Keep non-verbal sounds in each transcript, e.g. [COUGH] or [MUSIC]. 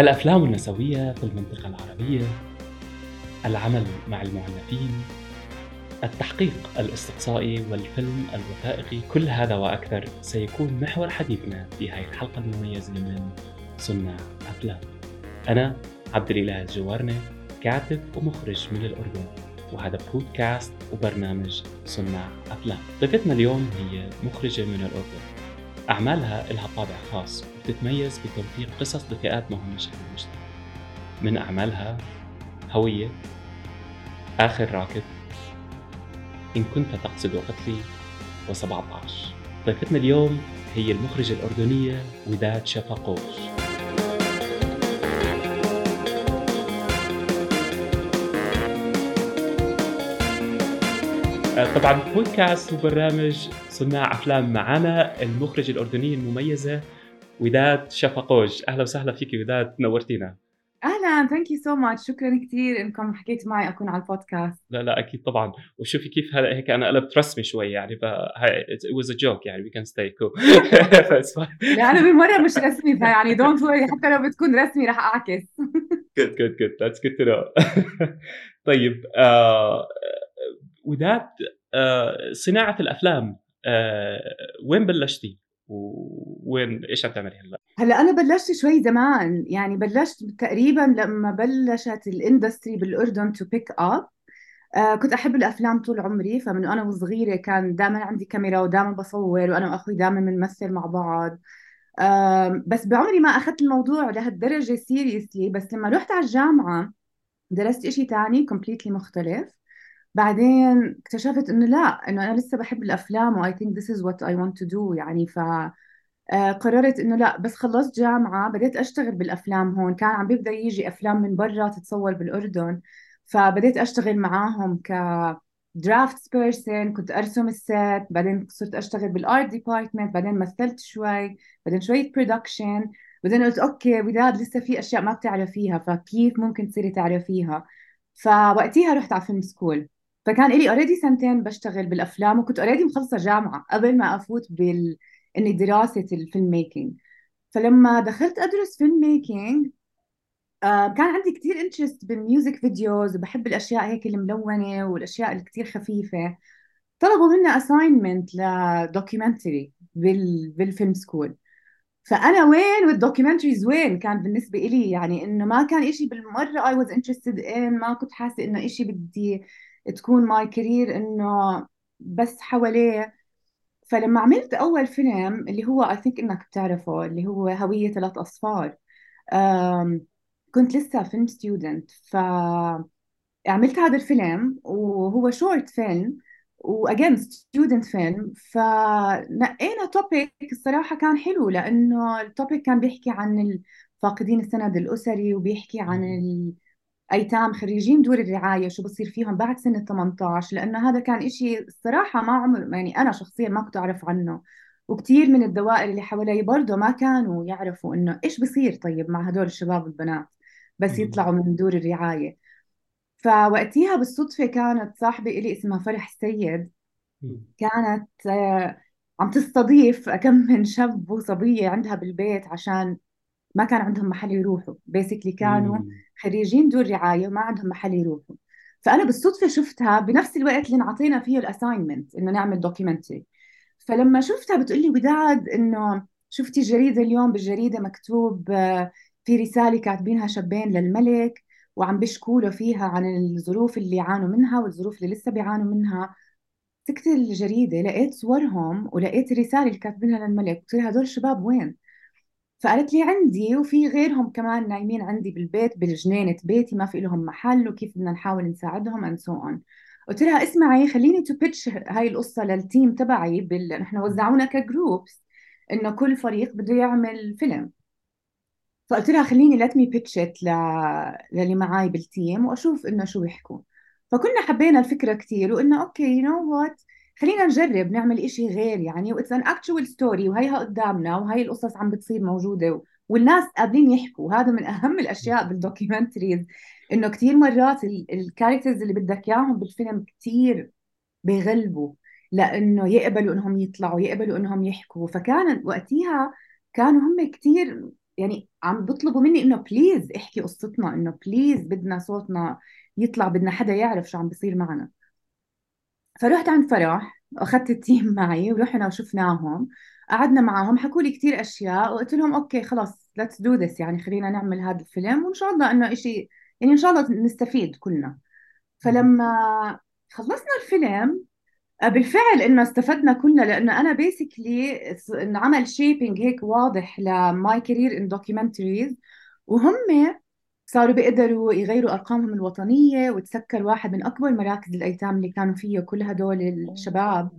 الأفلام النسوية في المنطقة العربية العمل مع المعنفين التحقيق الاستقصائي والفيلم الوثائقي كل هذا وأكثر سيكون محور حديثنا في هذه الحلقة المميزة من صناع أفلام. أنا عبد الإله الجوارنة كاتب ومخرج من الأردن وهذا بودكاست وبرنامج صناع أفلام. ضيفتنا اليوم هي مخرجة من الأردن. أعمالها لها طابع خاص. وتتميز بتوثيق قصص لفئات مهمة في المجتمع. من أعمالها هوية آخر راكب إن كنت تقصد قتلي و17 ضيفتنا اليوم هي المخرجة الأردنية وداد شفقوش طبعا بودكاست وبرنامج صناع أفلام معنا المخرجة الأردنية المميزة وداد شفقوج أهلا وسهلا فيك وداد نورتينا. أهلا thank you so much شكرا كثير إنكم حكيتوا معي أكون على البودكاست. لا لا أكيد طبعا. وشوفي كيف هلا هيك أنا قلبت رسمي شوي يعني ف it was a joke يعني we can stay cool. [LAUGHS] لا أنا بالمرة مش رسمي فيعني don't worry حتى لو بتكون رسمي رح أعكس. Good good good. That's good to know. [LAUGHS] طيب آه وداد آه صناعة الأفلام آه وين بلشتي؟ وين إيش عم تعملي هلا؟ هلا أنا بلشت شوي زمان يعني بلشت تقريبا لما بلشت ال industry بالأردن to pick up آه كنت أحب الأفلام طول عمري فمن أنا وصغيرة كان دائما عندي كاميرا ودائما بصور وأنا وأخوي دائما بنمثل مع بعض آه بس بعمري ما أخذت الموضوع لهالدرجة seriously بس لما رحت على الجامعة درست إشي تاني completely مختلف بعدين اكتشفت إنه لا إنه أنا لسه بحب الأفلام و I think this is what I want to do. يعني ف آه، قررت إنه لا بس خلصت جامعة بديت أشتغل بالأفلام هون. كان عم بيبدأ يجي أفلام من برا تتصور بالأردن فبديت أشتغل معاهم ك draftsperson كنت أرسم ال set بعدين صرت أشتغل بال art department بعدين مثلت شوي بعدين شوية production بعدين قلت okay وداد لسه في أشياء ما بتعرفيها فكيف ممكن تصيري تعرفيها؟ فوقتيها رحت على film school فكان لي already سنتين بشتغل بالأفلام وكنت already مخلصة جامعة قبل ما أفوت بال إني دراسه ال filmmaking فلما دخلت أدرس filmmaking آه كان عندي كثير interest بال music videos وبحب الأشياء هيك الملونة والأشياء اللي كثير خفيفة. طلبوا منا assignment ل documentary بال بال film school فأنا وين وال documentaries وين؟ كان بالنسبة لي يعني إنه ما كان إشي بالمرة I was interested in ما كنت حاسة إنه إشي بدي تكون my career إنه بس حواليه. فلما عملت أول فيلم اللي هو I think إنك بتعرفه اللي هو هوية ثلاث أصفار كنت لسه film student ف عملت هذا الفيلم وهو short film و again student film فنقينا topic الصراحة كان حلو لأنه ال topic كان بيحكي عن فاقدين السند الأسري وبيحكي عن أيتام خريجين دور الرعاية شو بصير فيهم بعد سنه 18 لأنه هذا كان إشي الصراحه ما عمر يعني أنا شخصيا ما كنت أعرف عنه. وكثير من الدوائر اللي حوالي برضه ما كانوا يعرفوا إنه إيش بصير طيب مع هدول الشباب والبنات بس يطلعوا من دور الرعاية. فوقتيها بالصدفة كانت صاحبة إلي اسمها فرح السيد. كانت آه، عم تستضيف كم من شاب وصبية عندها بالبيت عشان ما كان عندهم محل يروحوا. basically كانوا خريجين دور رعاية وما عندهم محل يروحوا. فأنا بالصدفة شفتها بنفس الوقت اللي انعطينا فيه ال assignment إنه نعمل documentary فلما شفتها بتقول لي وداد إنه شفتي الجريده اليوم بالجريدة مكتوب آه، في رسالة كاتبينها شابين للملك وعم بيشكوا له فيها عن الظروف اللي يعانوا منها والظروف اللي لسه بيعانوا منها. مسكت الجريدة لقيت صورهم ولقيت الرساله اللي كاتبينها للملك. قلت لها هدول الشباب وين؟ فقالت لي عندي وفي غيرهم كمان نايمين عندي بالبيت بالجنينة بيتي ما في لهم محل وكيف بدنا نحاول نساعدهم and so on. قلت لها اسمعي خليني to pitch هاي القصة لل team تبعي بال... نحن وزعونا ك groups إنه كل فريق بده يعمل فيلم. فقلت لها خليني let me pitch ل... للي معاي بال team وأشوف إنه شو يحكوا فكنا حبينا الفكرة كثير وقلنا okay you know what خلينا نجرب نعمل إشي غير يعني و it's an actual story وهيها قدامنا وهي القصص عم بتصير موجودة والناس قابلين يحكوا. هذا من أهم الأشياء بال documentaries إنه كثير مرات ال characters اللي بدك إياهم بالفيلم كثير بيغلبوا لأنه يقبلوا إنهم يطلعوا يقبلوا إنهم يحكوا. فكان وقتها كانوا هم كثير يعني عم بيطلبوا مني إنه please احكي قصتنا إنه please بدنا صوتنا يطلع بدنا حدا يعرف شو عم بيصير معنا. فرحت عند فرح أخذت ال team [LAUGHS] معي ورحنا وشفناهم قعدنا معاهم حكوا لي كثير أشياء وقلت لهم okay خلاص let's do this يعني خلينا نعمل هذا الفيلم وإن شاء الله إنه إشي يعني إن شاء الله نستفيد كلنا. فلما خلصنا الفيلم آه، بالفعل إنه استفدنا كلنا لأنه أنا basically انعمل shaping هيك واضح ل my career in documentaries وهم صاروا بيقدروا يغيروا أرقامهم الوطنية وتسكر واحد من أكبر مراكز الأيتام اللي كانوا فيه كل هدول الشباب.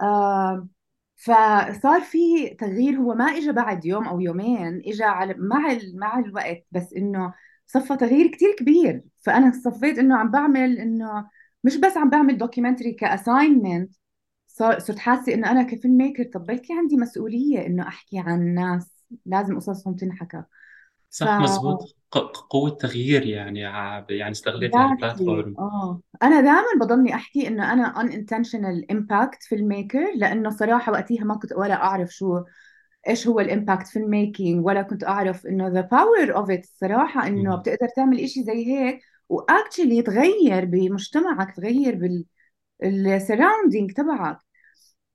آه فصار في تغيير. هو ما اجى بعد يوم أو يومين اجى على مع مع الوقت بس إنه صفى تغيير كتير كبير. فأنا صفيت إنه عم بعمل إنه مش بس عم بعمل documentary ك assignment صرت حاسة إنه أنا ك filmmaker طب بلكي عندي مسؤولية إنه أحكي عن ناس لازم قصصهم تنحكى. ف صح مزبوط. ق- قوة تغيير يعني ع- يعني استغليتي exactly. هالبلاتفورم آه أنا دائما بضلني أحكي إنه أنا unintentional impact filmmaker لأنه صراحة وقتها ما كنت ولا أعرف شو إيش هو ال impact filmmaking ولا كنت أعرف إنه the power of it الصراحه إنه مم. بتقدر تعمل إشي زي هيك و actually تغير بمجتمعك تغير بال surrounding تبعك.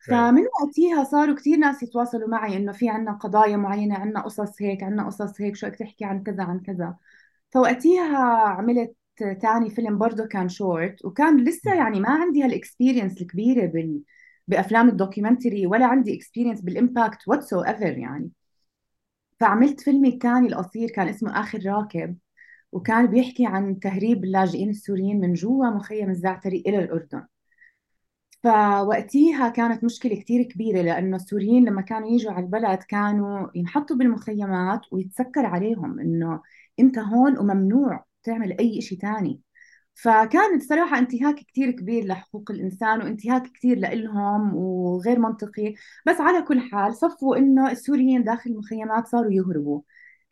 فمن وقتها صاروا كثير ناس يتواصلوا معي إنه في عنا قضايا معينة عنا قصص هيك عنا قصص هيك شو بدك تحكي عن كذا عن كذا. فوقتها عملت تاني فيلم برضه كان شورت وكان لسه. يعني ما عندي هال experience الكبيرة بال بأفلام ال documentary ولا عندي experience بال impact whatsoever يعني. فعملت فيلمي الثاني القصير كان اسمه آخر راكب وكان بيحكي عن تهريب اللاجئين السوريين من جوا مخيم الزعتري إلى الأردن. فوقتيها كانت مشكلة كتير كبيرة لأنه السوريين لما كانوا يجوا على البلد كانوا ينحطوا بالمخيمات ويتسكر عليهم إنه أنت هون وممنوع تعمل أي شيء تاني. فكانت صراحة انتهاك كتير كبير لحقوق الإنسان وانتهاك كتير لإلهم وغير منطقي. بس على كل حال صفوا إنه السوريين داخل المخيمات صاروا يهربوا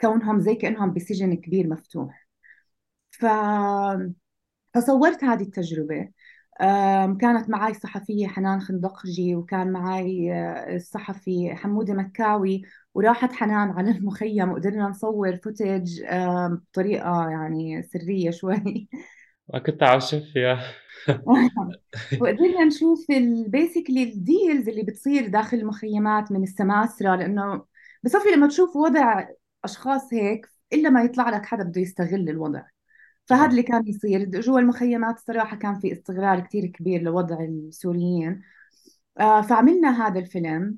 كونهم زي كأنهم بسجن كبير مفتوح. ف... فصورت هذه التجربة. كانت معي الصحفية حنان خندقجي وكان معي آه، الصحفي حمودة مكاوي وراحت حنان على المخيم وقدرنا نصور footage بطريقة يعني سرية شوي. وكنت على الشفية وقدرنا نشوف basically ال deals اللي بتصير داخل المخيمات من السماسرة لأنه بصفي لما تشوف وضع أشخاص هيك إلا ما يطلع لك حدا بده يستغل الوضع. فهذا طبعا اللي كان يصير. جوا المخيمات الصراحة كان في استغلال كتير كبير لوضع السوريين. آه، فعملنا هذا الفيلم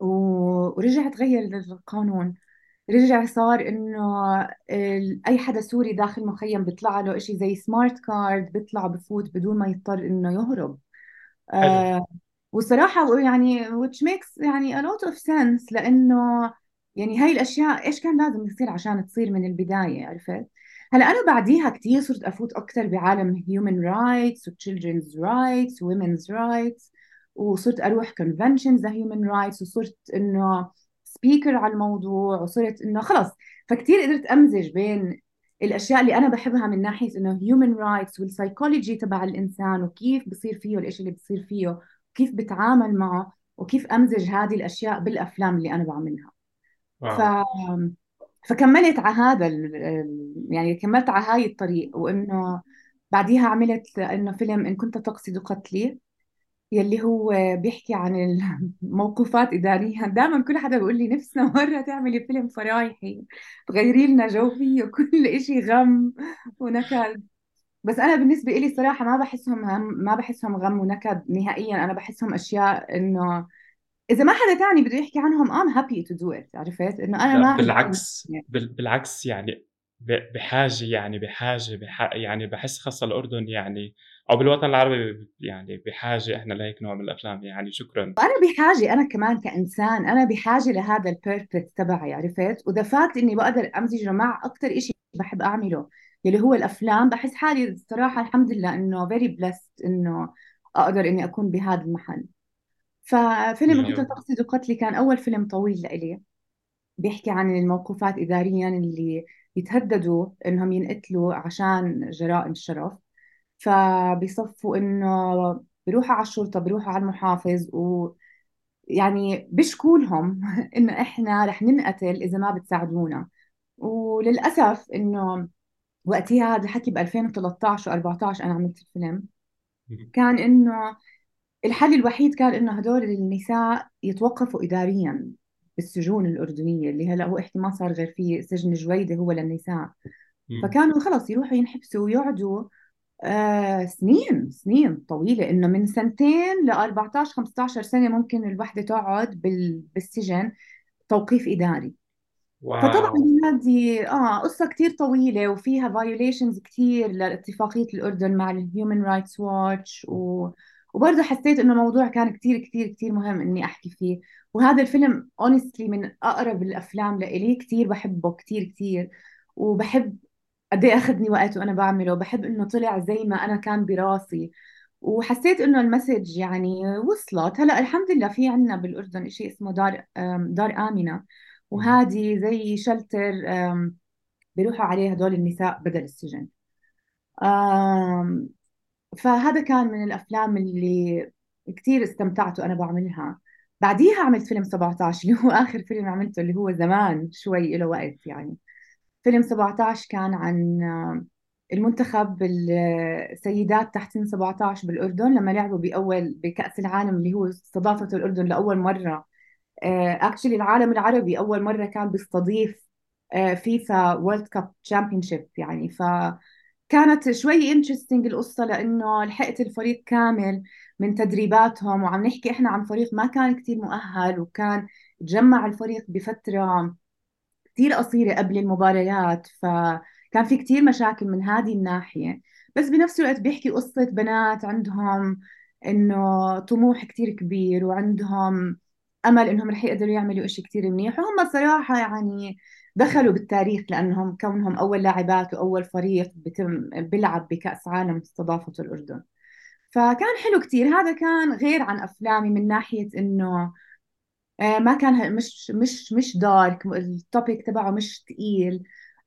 ورجع تغير القانون. رجع صار إنه أي حدا سوري داخل مخيم بيطلع له شيء زي smart card بيطلع بفوت بدون ما يضطر إنه يهرب. آه وصراحة يعني which makes يعني a lot of sense لأنه يعني هاي الأشياء إيش كان لازم يصير عشان تصير من البداية عرفت؟ هلا أنا بعديها كثير صرت أفوت أكثر بعالم human rights و children's rights و women's rights وصرت conventions ل human rights وصرت إنه speaker على الموضوع وصرت إنه خلص. فكتير قدرت أمزج بين الأشياء اللي أنا بحبها من ناحية إنه human rights وال psychology تبع الإنسان وكيف بصير فيه الإشي اللي بصير فيه وكيف بتعامل معه وكيف أمزج هذه الأشياء بالأفلام اللي أنا بعملها. ف wow فكملت على هذا يعني كملت على هاي الطريق وإنه بعديها عملت إنه فيلم إن كنت تقصد قتلي يلي هو بيحكي عن الموقوفات [LAUGHS] إداريا دائما كل حدا بيقول لي نفسنا [LAUGHS] مرة تعملي فيلم فرايحي تغيري لنا جو فيه كل إشي غم ونكد. بس أنا بالنسبة إلي صراحة ما بحسهم هم ما بحسهم غم ونكد نهائيا. أنا بحسهم أشياء إنه إذا ما حدا تاني بده يحكي عنهم I'm happy to do it. عرفت؟ إنه أنا لا ما بالعكس بال- بالعكس يعني ب- بحاجة يعني بحاجة بح يعني بحس خاصة الأردن يعني أو بالوطن العربي يعني بحاجة إحنا لهيك نوع من الأفلام يعني شكرا. وأنا بحاجة أنا كمان كإنسان أنا بحاجة لهذا البيربت تبعي عرفت؟ وذا فاكت إني بقدر أمزجه مع أكثر إشي بحب أعمله يلي هو الأفلام بحس حالي الصراحة الحمد لله إنه very blessed إنه أقدر إني أكون بهذا المحل. ففيلم إن كنت. تقصد قتلي كان أول فيلم طويل لإلي بيحكي عن الموقوفات إداريا اللي يتهددوا إنهم ينقتلوا عشان جرائم الشرف. فبيصفوا إنه بيروحوا على الشرطة بيروحوا على المحافظ و يعني بيشكوا لهم [LAUGHS] إنه إحنا رح ننقتل إذا ما بتساعدونا. وللأسف إنه وقتها هذا الحكي ب 2013 و14 أنا عملت الفيلم كان إنه الحل الوحيد كان إنه هدول النساء يتوقفوا اداريا بالسجون الأردنية اللي هلأ هو إحتمال صار غير في سجن جويدة هو للنساء. فكانوا خلص يروحوا ينحبسوا ويقعدوا آه سنين سنين طويلة إنه من سنتين ل 14 15 سنة ممكن الوحدة تقعد بال... بالسجن توقيف إداري. فطبعا wow هذه آه قصة كثير طويلة وفيها violations كثير لاتفاقية الأردن مع ال Human Rights Watch و... وبرضه حسيت إنه الموضوع كان كثير كثير كثير مهم إني أحكي فيه. وهذا الفيلم honestly من أقرب الأفلام لإلي كثير بحبه كثير كثير وبحب قد إيه أخذني وقت وأنا بعمله. بحب إنه طلع زي ما أنا كان براسي. وحسيت إنه ال message يعني وصلت. هلأ الحمد لله في عندنا بالأردن شيء اسمه دار دار آمنة. وهذه زي shelter بيروحوا عليه هدول النساء بدل السجن. فهذا كان من الأفلام اللي كثير استمتعت وأنا بعملها. بعديها عملت فيلم 17 اللي هو آخر فيلم عملته اللي هو زمان شوي له وقت يعني. فيلم 17 كان عن المنتخب السيدات تحت سن 17 بالأردن لما لعبوا بأول بكأس العالم اللي هو استضافته الأردن لأول مرة. actually العالم العربي أول مرة كان بيستضيف FIFA World Cup championship يعني. فكانت شوي انترستنج القصة لأنه لحقت الفريق كامل من تدريباتهم وعم نحكي إحنا عن فريق ما كان كتير مؤهل وكان تجمع الفريق بفترة كثير قصيرة قبل المباريات فكان في كثير مشاكل من هذه الناحية. بس بنفس الوقت بيحكي قصة بنات عندهم إنه طموح كثير كبير وعندهم أمل إنهم رح يقدروا يعملوا إشي كثير منيح وهم صراحة يعني دخلوا بالتاريخ لأنهم كونهم أول لاعبات وأول فريق بتم بيلعب بكأس عالم استضافته الأردن. فكان حلو كثير هذا كان غير عن أفلامي من ناحية إنه آه، ما كان مش مش مش dark ال topic تبعه مش ثقيل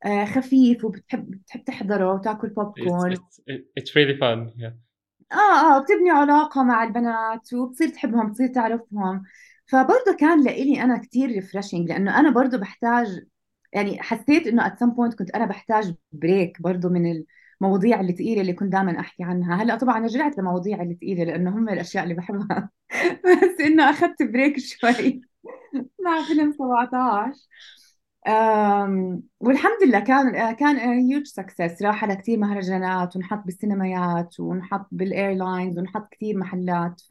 آه، خفيف وبتحب بتحب تحضره وتاكل popcorn it's, it's, it's really fun yeah. آه آه بتبني علاقة مع البنات وبتصير تحبهم بتصير تعرفهم. فبرضه كان لإلي أنا كتير refreshing لأنه أنا برضه بحتاج يعني حسيت إنه at some point كنت أنا بحتاج break برضه من المواضيع اللي ثقيلة اللي كنت دائما أحكي عنها. هلأ طبعا رجعت لمواضيع اللي ثقيلة لأنه هم الأشياء اللي بحبها. [LAUGHS] بس إنه أخذت break شوي. [LAUGHS] مع فيلم 17 والحمد لله كان كان huge success راح على كثير مهرجانات ونحط بالسينمايات ونحط بال airlines ونحط كثير محلات.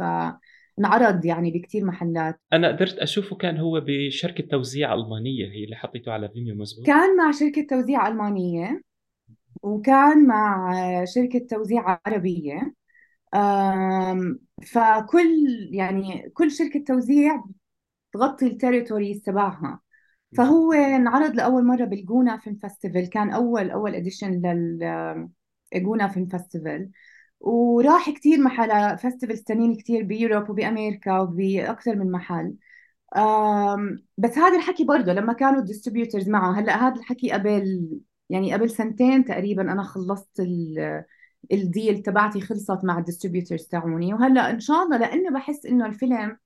فانعرض يعني بكثير محلات. أنا قدرت أشوفه كان هو بشركة توزيع ألمانية هي اللي حطيته على Vimeo مزبوط؟ كان مع شركة توزيع ألمانية وكان مع شركة توزيع عربية. فكل يعني كل شركة توزيع تغطي ال territories تبعها. فهو انعرض لأول مرة بالجونة film festival كان أول أول edition لل جونة film festival وراح كثير محل festivals ثانيين كثير بيوروب وبأمريكا وباكثر من محل. بس هذا الحكي برضه لما كانوا ال distributors معه هلأ هذا الحكي قبل يعني قبل سنتين تقريبا أنا خلصت ال deal تبعتي خلصت مع ال distributors تاعوني. وهلأ إن شاء الله لأنه بحس إنه الفيلم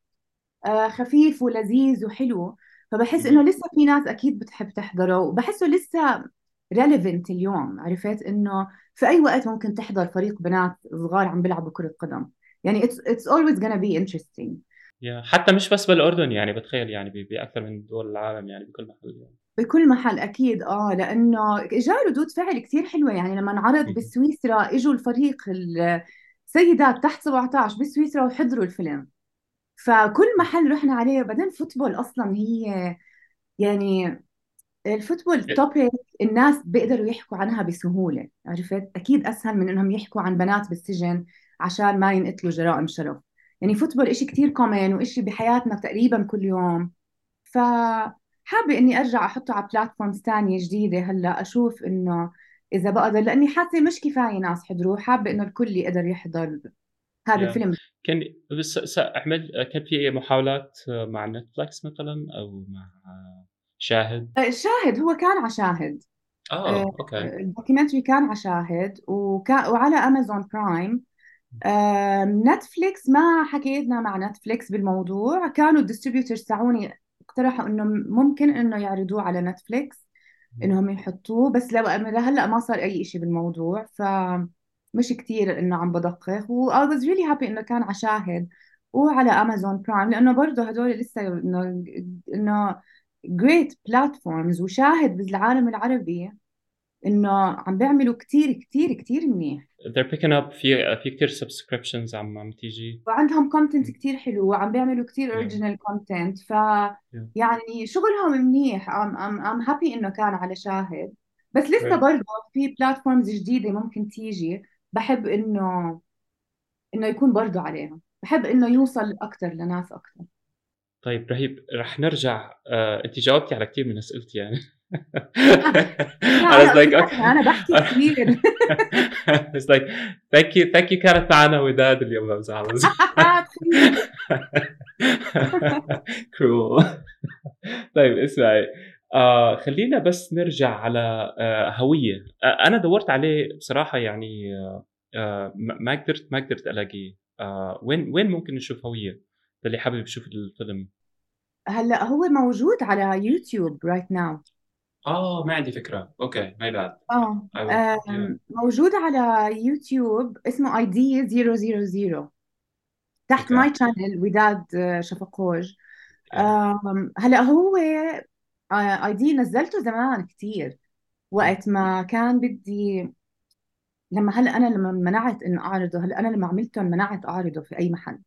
آه، خفيف ولذيذ وحلو فبحس إنه لسه في ناس أكيد بتحب تحضره وبحسه لسه relevant اليوم عرفت؟ إنه في أي وقت ممكن تحضر فريق بنات صغار عم بيلعبوا كرة قدم. يعني it's always gonna be interesting. Yeah. حتى مش بس بالأردن يعني بتخيل يعني بأكثر من دول العالم يعني بكل محل يعني. بكل محل أكيد. آه لأنه جاء ردود فعل كثير حلوة يعني. لما انعرض بسويسرا إجوا الفريق السيدات تحت 17 بسويسرا وحضروا الفيلم. فكل محل رحنا عليه وبعدين football أصلا هي يعني ال football topic الناس بيقدروا يحكوا عنها بسهولة عرفت؟ أكيد أسهل من إنهم يحكوا عن بنات بالسجن عشان ما ينقتلوا جرائم شرف. يعني football إشي كتير common وإشي بحياتنا تقريبا كل يوم. فحابة إني أرجع أحطه على platforms ثانية جديدة هلأ أشوف إنه إذا بقدر لأني حاسة مش كفاية ناس حضروه حابة إنه الكل يقدر يحضر هذا الفيلم. كان بس أحمد كان في محاولات مع نتفلكس مثلا أو مع شاهد؟ أه، شاهد هو كان على شاهد. آه أوكي. ال documentary كان على شاهد وعلى أمازون برايم. نتفليكس ما حكيتنا مع نتفليكس بالموضوع. كانوا ال distributors تاعوني اقترحوا إنه ممكن إنه يعرضوه على نتفليكس إنهم يحطوه بس لو لهلأ ما صار أي شيء بالموضوع ف مش كثير إنه عم بدقق و I was really happy إنه كان على شاهد وعلى أمازون برايم لأنه برضه هدول لسه إنه إنه great platforms وشاهد بالعالم العربي إنه عم بيعملوا كثير كثير كثير منيح. They're picking up في في كثير subscriptions عم عم تيجي. وعندهم content كثير حلو وعم بيعملوا كثير original content ف يعني شغلهم منيح. I'm I'm I'm happy إنه كان على شاهد. بس لسه right. برضه في platforms جديدة ممكن تيجي. بحب إنه إنه يكون برضه عليها. بحب إنه يوصل أكثر لناس أكثر طيب رهيب. رح نرجع آه، انت جاوبتي على كثير من أسئلتي يعني. [LAUGHS] I was like okay أنا بحكي كثير [LAUGHS] It's like thank you thank you كانت معنا وداد اليوم. بمزح كرول [LAUGHS] طيب اسمعي. آه خلينا بس نرجع على آه هوية. آه أنا دورت عليه بصراحة يعني آه, آه، ما قدرت ما قدرت ألاقيه. آه وين وين ممكن نشوف هو؟ للي حابب يشوف الفيلم. هلا هو موجود على يوتيوب right now آه ما عندي فكرة. أوكي ماي باد آه موجود على يوتيوب اسمه اي دي 000 تحت my channel وداد آه، شفاقوج هلا هو اي دي نزلته زمان كثير وقت ما كان بدي لما هلا أنا لما منعت انه أعرضه هلا أنا لما عملته منعت أعرضه في أي محل.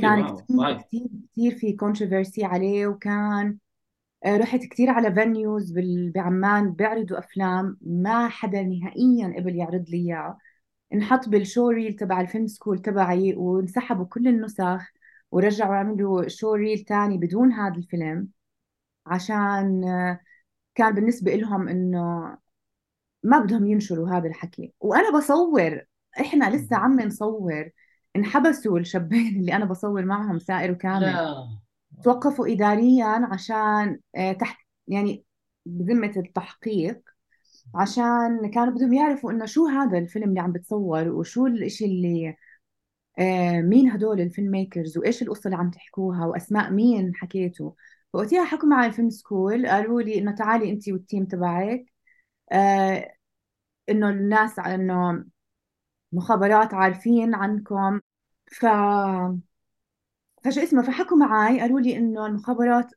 كان كثير كثير في controversy عليه وكان آه، رحت كثير على venues بعمان بيعرضوا أفلام ما حدا نهائيا قبل يعرض لي إياه. انحط بال showreel تبع ال film school تبعي وانسحبوا كل النسخ ورجعوا عملوا showreel ثاني بدون هذا الفيلم عشان آه، كان بالنسبة لهم إنه ما بدهم ينشروا هذا الحكي. وأنا بصور إحنا لسه عم نصور. انحبسوا الشابين اللي أنا بصور معهم سائر وكامل لا. توقفوا اداريا عشان آه، تحت يعني بذمة التحقيق عشان كانوا بدهم يعرفوا إنه شو هذا الفيلم اللي عم بتصور وشو الإشي اللي آه، مين هدول الفيلم ميكرز وإيش القصة اللي عم تحكوها وأسماء مين حكيتوا فوقتها حكوا معي ال film school قالوا لي إنه تعالي انت وال team تبعك آه إنه الناس إنه مخابرات عارفين عنكم. ف فشو اسمه فحكوا معي قالوا لي إنه المخابرات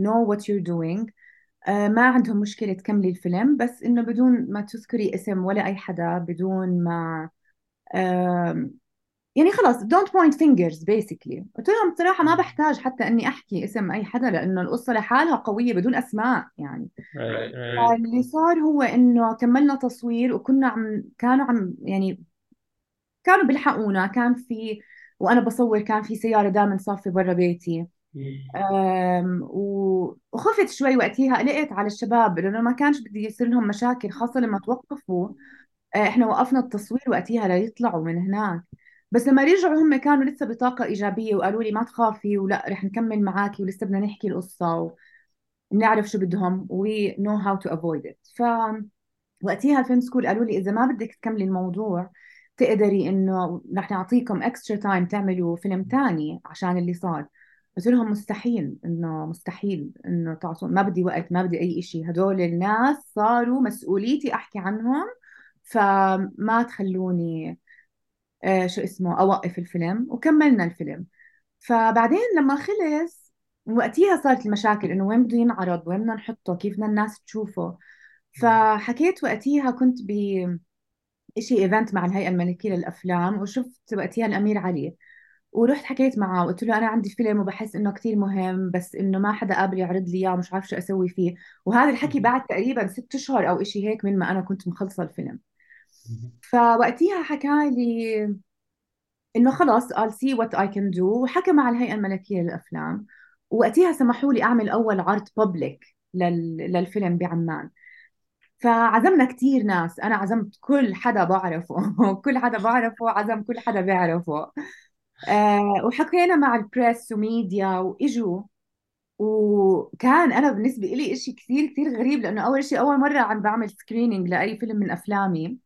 know what you're doing. آه ما عندهم مشكلة تكملي الفيلم بس إنه بدون ما تذكري اسم ولا أي حدا بدون ما يعني خلاص don't point fingers basically. قلت لهم بصراحة ما بحتاج حتى إني أحكي اسم أي حدا لأنه القصة لحالها قوية بدون أسماء يعني. اللي صار هو إنه كملنا تصوير وكنا عم كانوا عم يعني كانوا بيلحقونا كان في وأنا بصور كان في سيارة دائما صافيه برا بيتي. وخفت شوي وقتها قلقت على الشباب لأنه ما كانش بدي يصير لهم مشاكل خاصة لما توقفوا. آه، إحنا وقفنا التصوير وقتها ليطلعوا من هناك. بس لما رجعوا هم كانوا لسه بطاقة إيجابية وقالوا لي ما تخافي ولا رح نكمل معاكي ولسه بدنا نحكي القصة ونعرف شو بدهم. We know how to avoid it. ف وقتها ال film school قالوا لي إذا ما بدك تكملي الموضوع تقدري إنه رح نعطيكم extra time تعملوا فيلم تاني عشان اللي صار. قلت لهم مستحيل إنه مستحيل إنه تعطون ما بدي وقت ما بدي أي شيء هدول الناس صاروا مسؤوليتي أحكي عنهم فما تخلوني آه شو اسمه أوقف الفيلم. وكملنا الفيلم. فبعدين لما خلص وقتها صارت المشاكل إنه وين بده ينعرض؟ وين بدنا نحطه؟ كيف بدنا الناس تشوفه؟ فحكيت وقتها كنت ب شيء event مع الهيئة الملكية للأفلام وشفت وقتها الامير علي ورحت حكيت معه وقلت له أنا عندي فيلم وبحس إنه كثير مهم بس إنه ما حدا قابل يعرض لي إياه ومش عارف شو أسوي فيه. وهذا الحكي بعد تقريبا ست اشهر أو شيء هيك من ما أنا كنت مخلصة الفيلم. فوقتها حكى لي إنه خلص I'll see what I can do وحكى مع الهيئة الملكية للأفلام. وقتها سمحوا لي أعمل أول عرض public لل... للفيلم بعمان. فعزمنا كثير ناس. أنا عزمت كل حدا بعرفه. [LAUGHS] كل حدا بعرفه عزم كل حدا بيعرفه. أه وحكينا مع ال press و media وإجوا. وكان أنا بالنسبة لي شيء كثير كثير غريب لأنه أول شيء أول مرة عم بعمل screening لأي فيلم من أفلامي.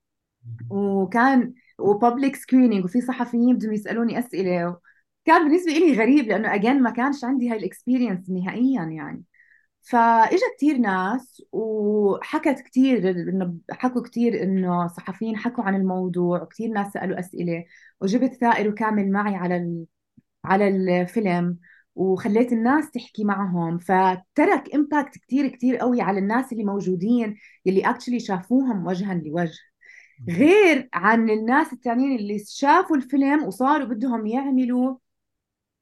وكان و public screening وفي صحفيين بدهم يسألوني أسئلة. كان بالنسبة لي غريب لأنه again ما كانش عندي هاي ال experience نهائيا يعني. فاجا كثير ناس وحكت كثير إنه حكوا كثير إنه صحفيين حكوا عن الموضوع وكثير ناس سألوا أسئلة وجبت ثائر وكامل معي على ال... على الفيلم وخليت الناس تحكي معهم. فترك impact كثير كثير قوي على الناس اللي موجودين اللي actually شافوهم وجها لوجه. غير عن الناس الثانيين اللي شافوا الفيلم وصاروا بدهم يعملوا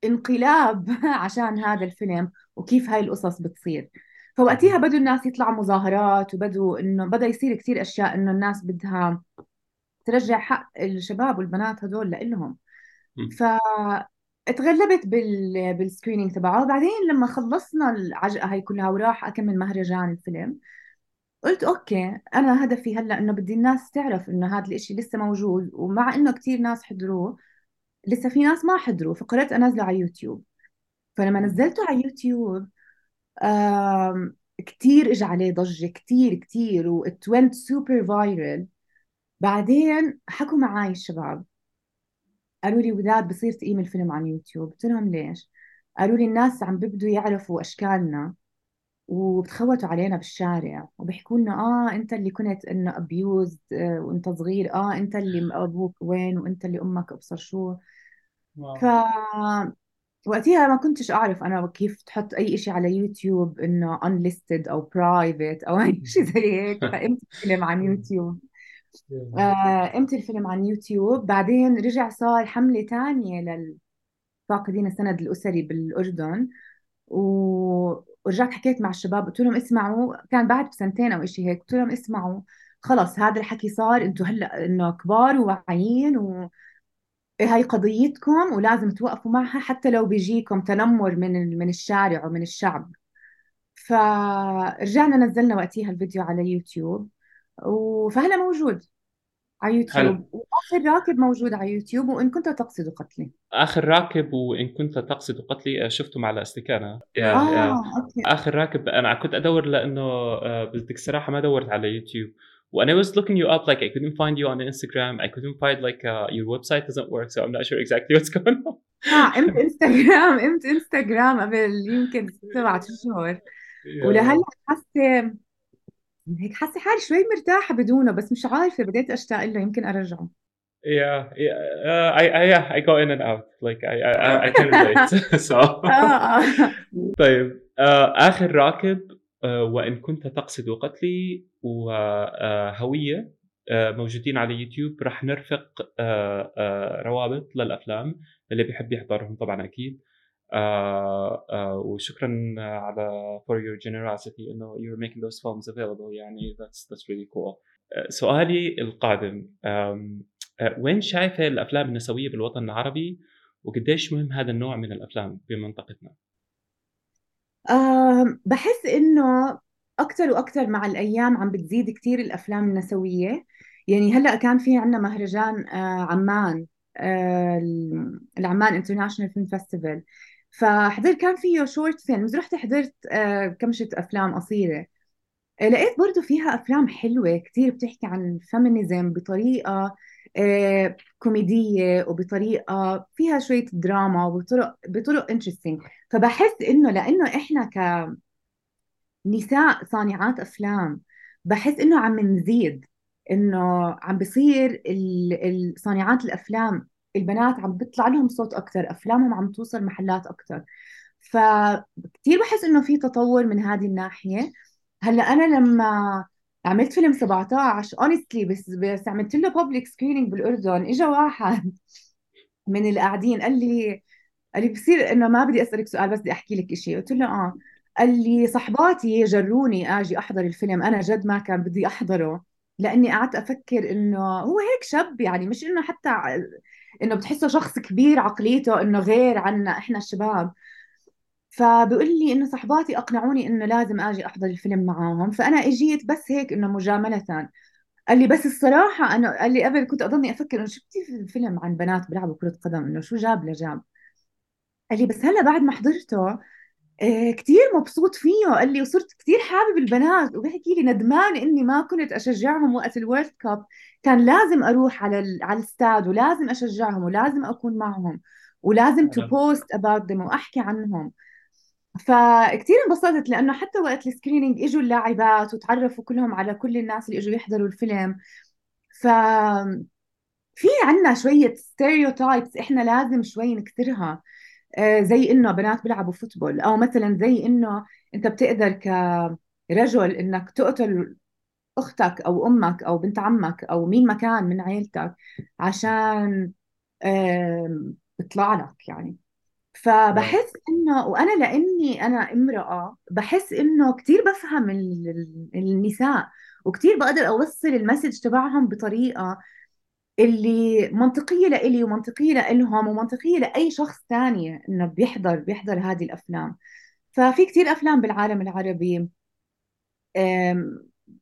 انقلاب [LAUGHS] عشان هذا الفيلم. وكيف هاي القصص بتصير. فوقتها بدوا الناس يطلعوا مظاهرات وبدوا إنه بدأ يصير كثير أشياء إنه الناس بدها ترجع حق الشباب والبنات هدول لإلهم. ف اتغلبت بال بال screening تبعه. بعدين لما خلصنا العجقة هاي كلها وراح أكمل مهرجان الفيلم قلت أوكي أنا هدفي هلأ إنه بدي الناس تعرف إنه هذا الإشي لسه موجود ومع إنه كثير ناس حضروه لسه في ناس ما حضروا فقررت أنزله على يوتيوب. فلما نزلته على يوتيوب كثير اجى عليه ضجة كثير كثير و it went super viral بعدين حكوا معي الشباب. قالوا لي وداد بصير تقيم الفيلم على يوتيوب. قلت لهم ليش؟ قالوا لي الناس عم بيبدوا يعرفوا أشكالنا وبتخوتوا علينا بالشارع وبيحكوا لنا آه أنت اللي كنت إنه abuse آه وأنت صغير آه أنت اللي أبوك وين وأنت اللي أمك أبصر شو. ف وقتها ما كنتش أعرف أنا كيف تحط أي شيء على يوتيوب إنه unlisted أو private أو [LAUGHS] أي شيء زي هيك. [LAUGHS] فقمت الفيلم عن يوتيوب. آه، قمت الفيلم عن يوتيوب. بعدين رجع صار حملة تانية للفاقدين السند الأسري بالأردن. ورجعت حكيت مع الشباب قلت لهم اسمعوا كان بعد بسنتين أو شيء هيك قلت لهم اسمعوا. خلص هذا الحكي صار أنتم هلأ إنه كبار وواعيين و هاي قضيتكم ولازم توقفوا معها حتى لو بيجيكم تنمر من من الشارع ومن الشعب. فرجعنا نزلنا وقتها الفيديو على يوتيوب. فهلا موجود على يوتيوب. وآخر راكب موجود على يوتيوب وإن كنت تقصد قتلي. آخر راكب وإن كنت تقصد قتلي آه، شفته مع الاستكانه yeah آه، yeah okay. آخر راكب أنا كنت أدور لأنه آه، بدك الصراحه ما دورت على يوتيوب. when I was looking you up, like I couldn't find you on Instagram. I couldn't find like uh, your website doesn't work, so I'm not sure exactly [LAUGHS] what's going on. اه قمت انستغرام قمت انستغرام قبل يمكن سبعة اشهر ولهلا حاسه هيك حاسه حالي شوي مرتاحه بدونه بس مش عارفه بديت اشتاق له يمكن ارجعه Yeah, yeah, uh, I, I, yeah, I go in and out. Like I, I, I can relate. [LAUGHS] [LAUGHS] so. طيب uh, آخر راكب uh, وإن كنت تقصد قتلي وهوية uh, موجودين على يوتيوب راح نرفق روابط للأفلام اللي بيحب يحضرهم طبعا أكيد آه آه وشكرا على for your generosity إنه you're making those films available يعني that's that's really cool سؤالي القادم وين شايفة الأفلام النسوية بالوطن العربي وقديش مهم هذا النوع من الأفلام بمنطقتنا؟ بحس إنه أكثر وأكثر مع الأيام عم بتزيد كثير الأفلام النسوية. يعني هلأ كان في عندنا مهرجان آه عمان آه العمان International Film Festival فحضرت كان فيه short films رحت حضرت آه، كمشة أفلام قصيرة. آه، لقيت برضو فيها أفلام حلوة كتير بتحكي عن ال feminism بطريقة آه، كوميدية وبطريقة فيها شوية دراما وبطرق بطرق interesting فبحس إنه لأنه إحنا كنساء صانعات أفلام بحس إنه عم نزيد إنه عم بصير صانعات الأفلام البنات عم بيطلع لهم صوت أكثر أفلامهم عم توصل محلات أكثر فكتير بحس إنه في تطور من هذه الناحية. هلأ أنا لما عملت فيلم 17 honestly بس بس عملت له public screening بالأردن. اجى واحد من اللي قاعدين قال لي قال لي بصير إنه ما بدي أسألك سؤال بس بدي أحكي لك شيء قلت له آه. قال لي صحباتي جروني آجي أحضر الفيلم. أنا جد ما كان بدي أحضره لأني قعدت أفكر إنه هو هيك شاب يعني مش إنه حتى إنه بتحسه شخص كبير عقليته إنه غير عنا إحنا الشباب. فبقول لي إنه صحباتي أقنعوني إنه لازم آجي أحضر الفيلم معاهم. فأنا إجيت بس هيك إنه مجاملة. قال لي بس الصراحة أنا قال لي قبل كنت أضلني أفكر إنه شفتي في فيلم عن بنات بيلعبوا كرة قدم إنه شو جاب لجاب. قال لي بس هلا بعد ما حضرته آه، كتير مبسوط فيه. قال لي وصرت كتير حابب البنات. وبحكي لي ندمان إني ما كنت أشجعهم وقت الورد كاب. كان لازم أروح على ال... على الاستاد ولازم أشجعهم ولازم أكون معهم. ولازم to post about them وأحكي عنهم. فكتير انبسطت لأنه حتى وقت ال screening إجوا اللاعبات وتعرفوا كلهم على كل الناس اللي إجوا يحضروا الفيلم. ف في عنا شوية stereotypes إحنا لازم شوي نكسرها آه، زي إنه بنات بيلعبوا football أو مثلا زي إنه أنت بتقدر كرجل إنك تقتل أختك أو أمك أو بنت عمك أو مين ما كان من عيلتك عشان بيطلع لك يعني. فبحس إنه وأنا لأني أنا امرأة بحس إنه كثير بفهم النساء وكثير بقدر أوصل المسج تبعهم بطريقة اللي منطقية لإلي ومنطقية لإلهم ومنطقية لأي شخص ثاني إنه بيحضر بيحضر هذه الأفلام. ففي كتير أفلام بالعالم العربي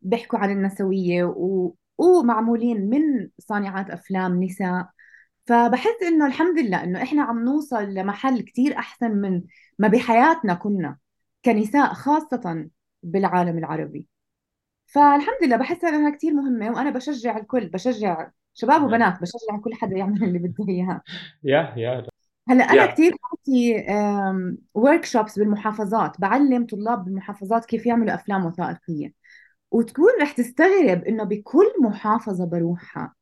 بيحكوا عن النسوية و... ومعمولين من صانعات أفلام نساء. فبحس إنه الحمد لله إنه إحنا عم نوصل لمحل كتير أحسن من ما بحياتنا كنا كنساء خاصة بالعالم العربي. فالحمد لله بحس إنها كثير مهمة وأنا بشجع الكل بشجع شباب وبنات بشجع كل حدا يعمل اللي بده إياه. yeah yeah. هلأ أنا كثير بعطي workshops بالمحافظات بعلم طلاب بالمحافظات كيف يعملوا أفلام وثائقية. وتكون رح تستغرب إنه بكل محافظة بروحها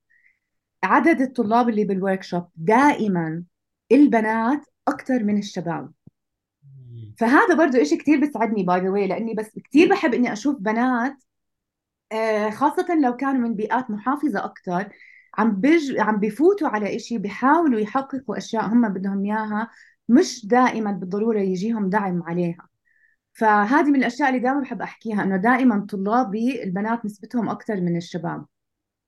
عدد الطلاب اللي بال workshop دائما البنات أكثر من الشباب. فهذا برضه إشي كثير بيسعدني by the way لأني بس كثير بحب إني أشوف بنات آه، خاصة لو كانوا من بيئات محافظة أكثر عم بج... عم بفوتوا على إشي بيحاولوا يحققوا أشياء هم بدهم إياها مش دائما بالضرورة يجيهم دعم عليها. فهذه من الأشياء اللي دائما بحب أحكيها إنه دائما طلابي البنات نسبتهم أكثر من الشباب.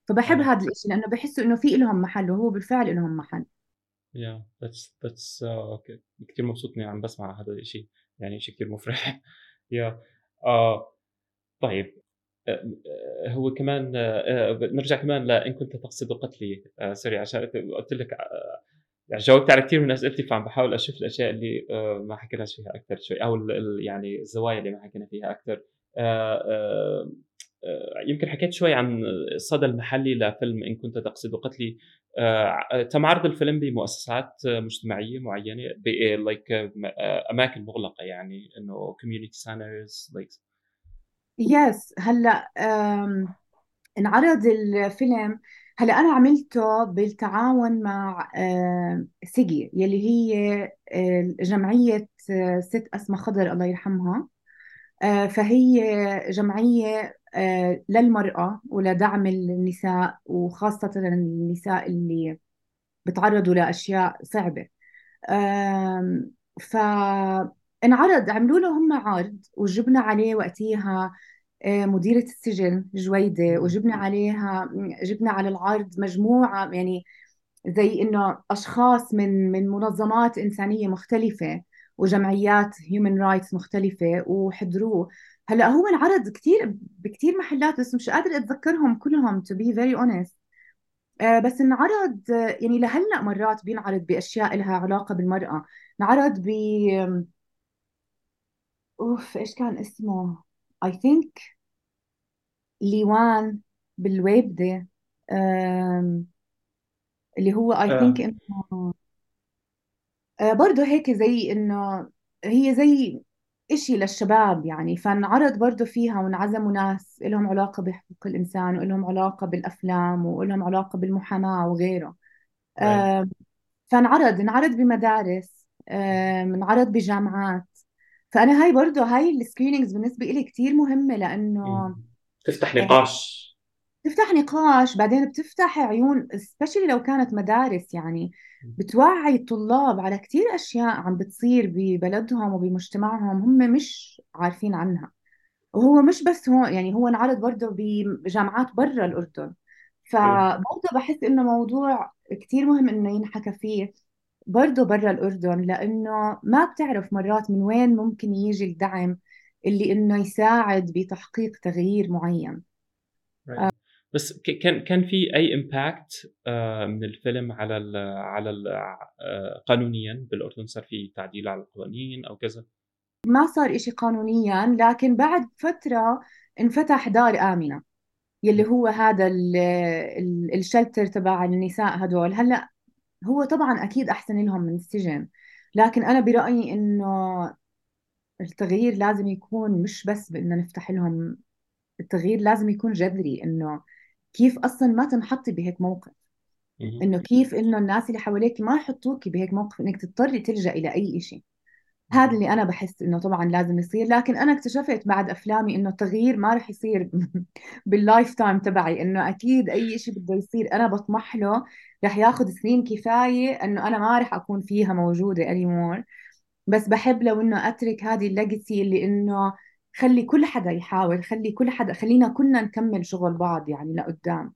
فبحب هذا الإشي لأنه بحسوا إنه في لهم محل وهو بالفعل لهم محل. yeah that's that's okay كثير مبسوط إني عم بسمع هذا الشيء يعني شيء كثير مفرح. yeah [LAUGHS] yeah. uh, طيب. آه، هو كمان آه، نرجع كمان لأن كنت تقصد قتلي. آه، sorry عشان قلت لك يعني جاوبت على كثير من أسئلتي فعم بحاول أشوف الأشياء اللي ما حكيناش فيها أكثر شوي أو يعني الزوايا اللي ما حكينا فيها أكثر يمكن حكيت شوي عن الصدى المحلي لفيلم إن كنت تقصد. قتلي تم عرض الفيلم بمؤسسات مجتمعية معينة like أماكن مغلقة يعني إنه community centers like yes هلأ انعرض الفيلم. هلأ أنا عملته بالتعاون مع SIGI يلي هي جمعية آه، ست أسماء خضر الله يرحمها. آه، فهي جمعية آه، للمرأة ولدعم النساء وخاصة النساء اللي بتعرضوا لأشياء صعبة. ف انعرض عملوا له هم عرض وجبنا عليه وقتها آه، مديرة السجن جويدة وجبنا عليها جبنا على العرض مجموعة يعني زي إنه أشخاص من من منظمات إنسانية مختلفة وجمعيات هيومن رايتس مختلفة وحضروه. هلا هو انعرض كثير بكثير محلات بس مش قادر أتذكرهم كلهم to be very honest. آه، بس انعرض يعني لهلأ مرات بينعرض بأشياء لها علاقة بالمرأة. انعرض ب أوف إيش كان اسمه؟ اي ثينك ليوان بالويبدة اللي هو اي ثينك إنه آه، برضه هيك زي إنه هي زي إشي للشباب يعني فانعرض برضه فيها وانعزموا ناس لهم علاقة بحقوق الإنسان ولهم علاقة بالأفلام ولهم علاقة بالمحاماة وغيره. فانعرض انعرض بمدارس انعرض بجامعات. فأنا هاي برضه هاي ال screenings بالنسبة لي كثير مهمة لأنه تفتح نقاش. تفتح نقاش بعدين بتفتح عيون specially لو كانت مدارس يعني. بتوعي الطلاب على كثير أشياء عم بتصير ببلدهم وبمجتمعهم هم مش عارفين عنها. وهو مش بس هون يعني هو انعرض برضه بجامعات برا الأردن. فبرضه بحس إنه موضوع كثير مهم إنه ينحكى فيه برضه برا الأردن لأنه ما بتعرف مرات من وين ممكن يجي الدعم اللي إنه يساعد بتحقيق تغيير معين. بس كان كان في أي امباكت آه، من الفيلم على ال على ال آه، قانونيا؟ بالأردن صار في تعديل على القوانين أو كذا؟ ما صار إشي قانونيا لكن بعد فترة انفتح دار آمنة يلي هو هذا الشلتر تبع النساء هدول. هلأ هو طبعا أكيد أحسن لهم من السجن لكن أنا برأيي إنه التغيير لازم يكون مش بس بإنه نفتح لهم التغيير لازم يكون جذري إنه كيف أصلا ما تنحطي بهيك موقف؟ إنه كيف إنه الناس اللي حواليك ما يحطوكي بهيك موقف إنك تضطري تلجأ إلى اي شيء هذا اللي أنا بحس إنه طبعا لازم يصير. لكن أنا اكتشفت بعد أفلامي إنه التغيير ما رح يصير [LAUGHS] بال lifetime تبعي. إنه أكيد أي شيء بده يصير أنا بطمح له رح ياخذ سنين كفاية إنه أنا ما رح أكون فيها موجودة anymore. بس بحب لو إنه أترك هذه ال legacy اللي إنه خلي كل حدا يحاول خلي كل حدا خلينا كلنا نكمل شغل بعض يعني لقدام.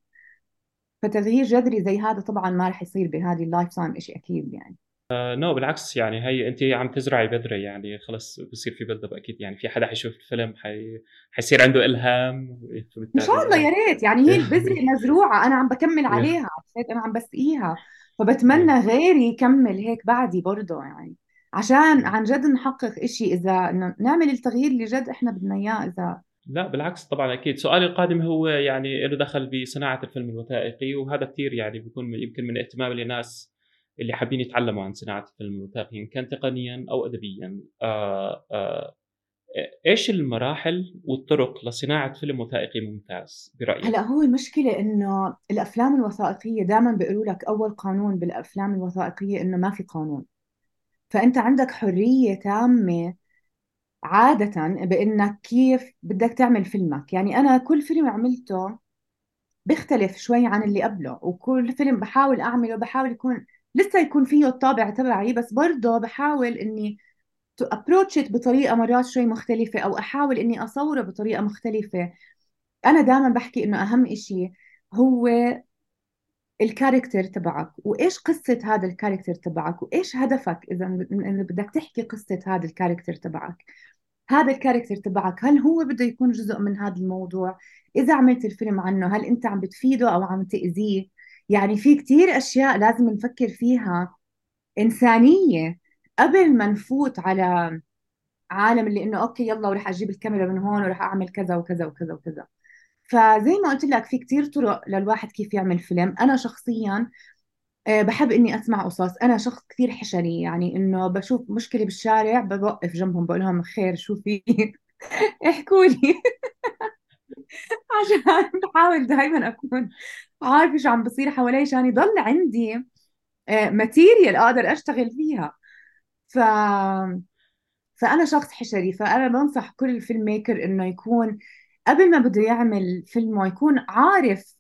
فتغيير جذري زي هذا طبعا ما رح يصير بهذه ال lifetime شيء أكيد يعني. نو بالعكس يعني هي انت عم تزرعي بذرة يعني خلص بصير في بلد أكيد يعني في حدا حيشوف الفيلم حي... حيصير عنده إلهام. إن شاء الله يا ريت. يعني هي البذرة [LAUGHS] مزروعة أنا عم بكمل عليها أنا عم بسقيها. فبتمنى غيري يكمل هيك بعدي برضه يعني. عشان عن جد نحقق إشي إذا نعمل التغيير اللي جد إحنا بدنا إياه إذا. لا بالعكس طبعا أكيد. سؤالي القادم هو يعني له دخل بصناعة الفيلم الوثائقي وهذا كثير يعني بيكون يمكن من اهتمام الناس اللي حابين يتعلموا عن صناعة الفيلم الوثائقي إن كان تقنيا أو ادبيا. آآ آآ إيش المراحل والطرق لصناعة فيلم وثائقي ممتاز برأيك؟ هلأ هو المشكلة إنه الأفلام الوثائقية دائما بيقولوا لك أول قانون بالأفلام الوثائقية إنه ما في قانون. فأنت عندك حرية تامة عادة بإنك كيف بدك تعمل فيلمك. يعني أنا كل فيلم عملته بيختلف شوي عن اللي قبله وكل فيلم بحاول أعمله بحاول يكون لسه يكون فيه الطابع تبعي بس برضه بحاول إني approach بطريقة مرات شوي مختلفة أو أحاول إني أصوره بطريقة مختلفة. أنا دائما بحكي إنه أهم إشي هو ال character تبعك وإيش قصة هذا ال character تبعك وإيش هدفك إذا بدك تحكي قصة هذا ال character تبعك؟ هذا ال character تبعك هل هو بده يكون جزء من هذا الموضوع؟ إذا عملت الفيلم عنه هل أنت عم بتفيده أو عم تأذيه؟ يعني في كتير أشياء لازم نفكر فيها إنسانية قبل ما نفوت على عالم اللي إنه أوكي يلا ورح أجيب الكاميرا من هون ورح أعمل كذا وكذا وكذا وكذا. فزي ما قلت لك في كتير طرق للواحد كيف يعمل فيلم. أنا شخصيا آه، بحب إني أسمع قصص. أنا شخص كثير حشري يعني إنه بشوف مشكلة بالشارع بوقف جنبهم بقول لهم خير شو في؟ [LAUGHS] احكوا لي. [LAUGHS] عشان بحاول دائما أكون عارفة شو عم بصير حوالي عشان يضل عندي material آه، أقدر أشتغل فيها. ف فأنا شخص حشري فأنا بنصح كل ال film maker إنه يكون قبل ما بده يعمل فيلمه يكون عارف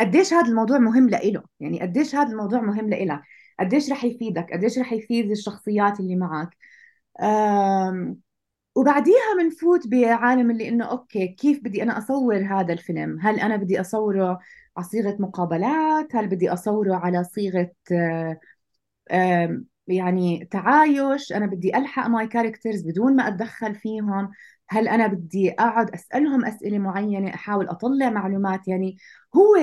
قديش هذا الموضوع مهم لإله. يعني قديش هذا الموضوع مهم لإلك. قديش رح يفيدك. قديش رح يفيد الشخصيات اللي معك. وبعديها بنفوت بعالم اللي إنه okay كيف بدي أنا أصور هذا الفيلم؟ هل أنا بدي أصوره على صيغة مقابلات؟ هل بدي أصوره على صيغة يعني تعايش أنا بدي ألحق my characters بدون ما أتدخل فيهم. هل أنا بدي أقعد أسألهم أسئلة معينة أحاول أطلع معلومات؟ يعني هو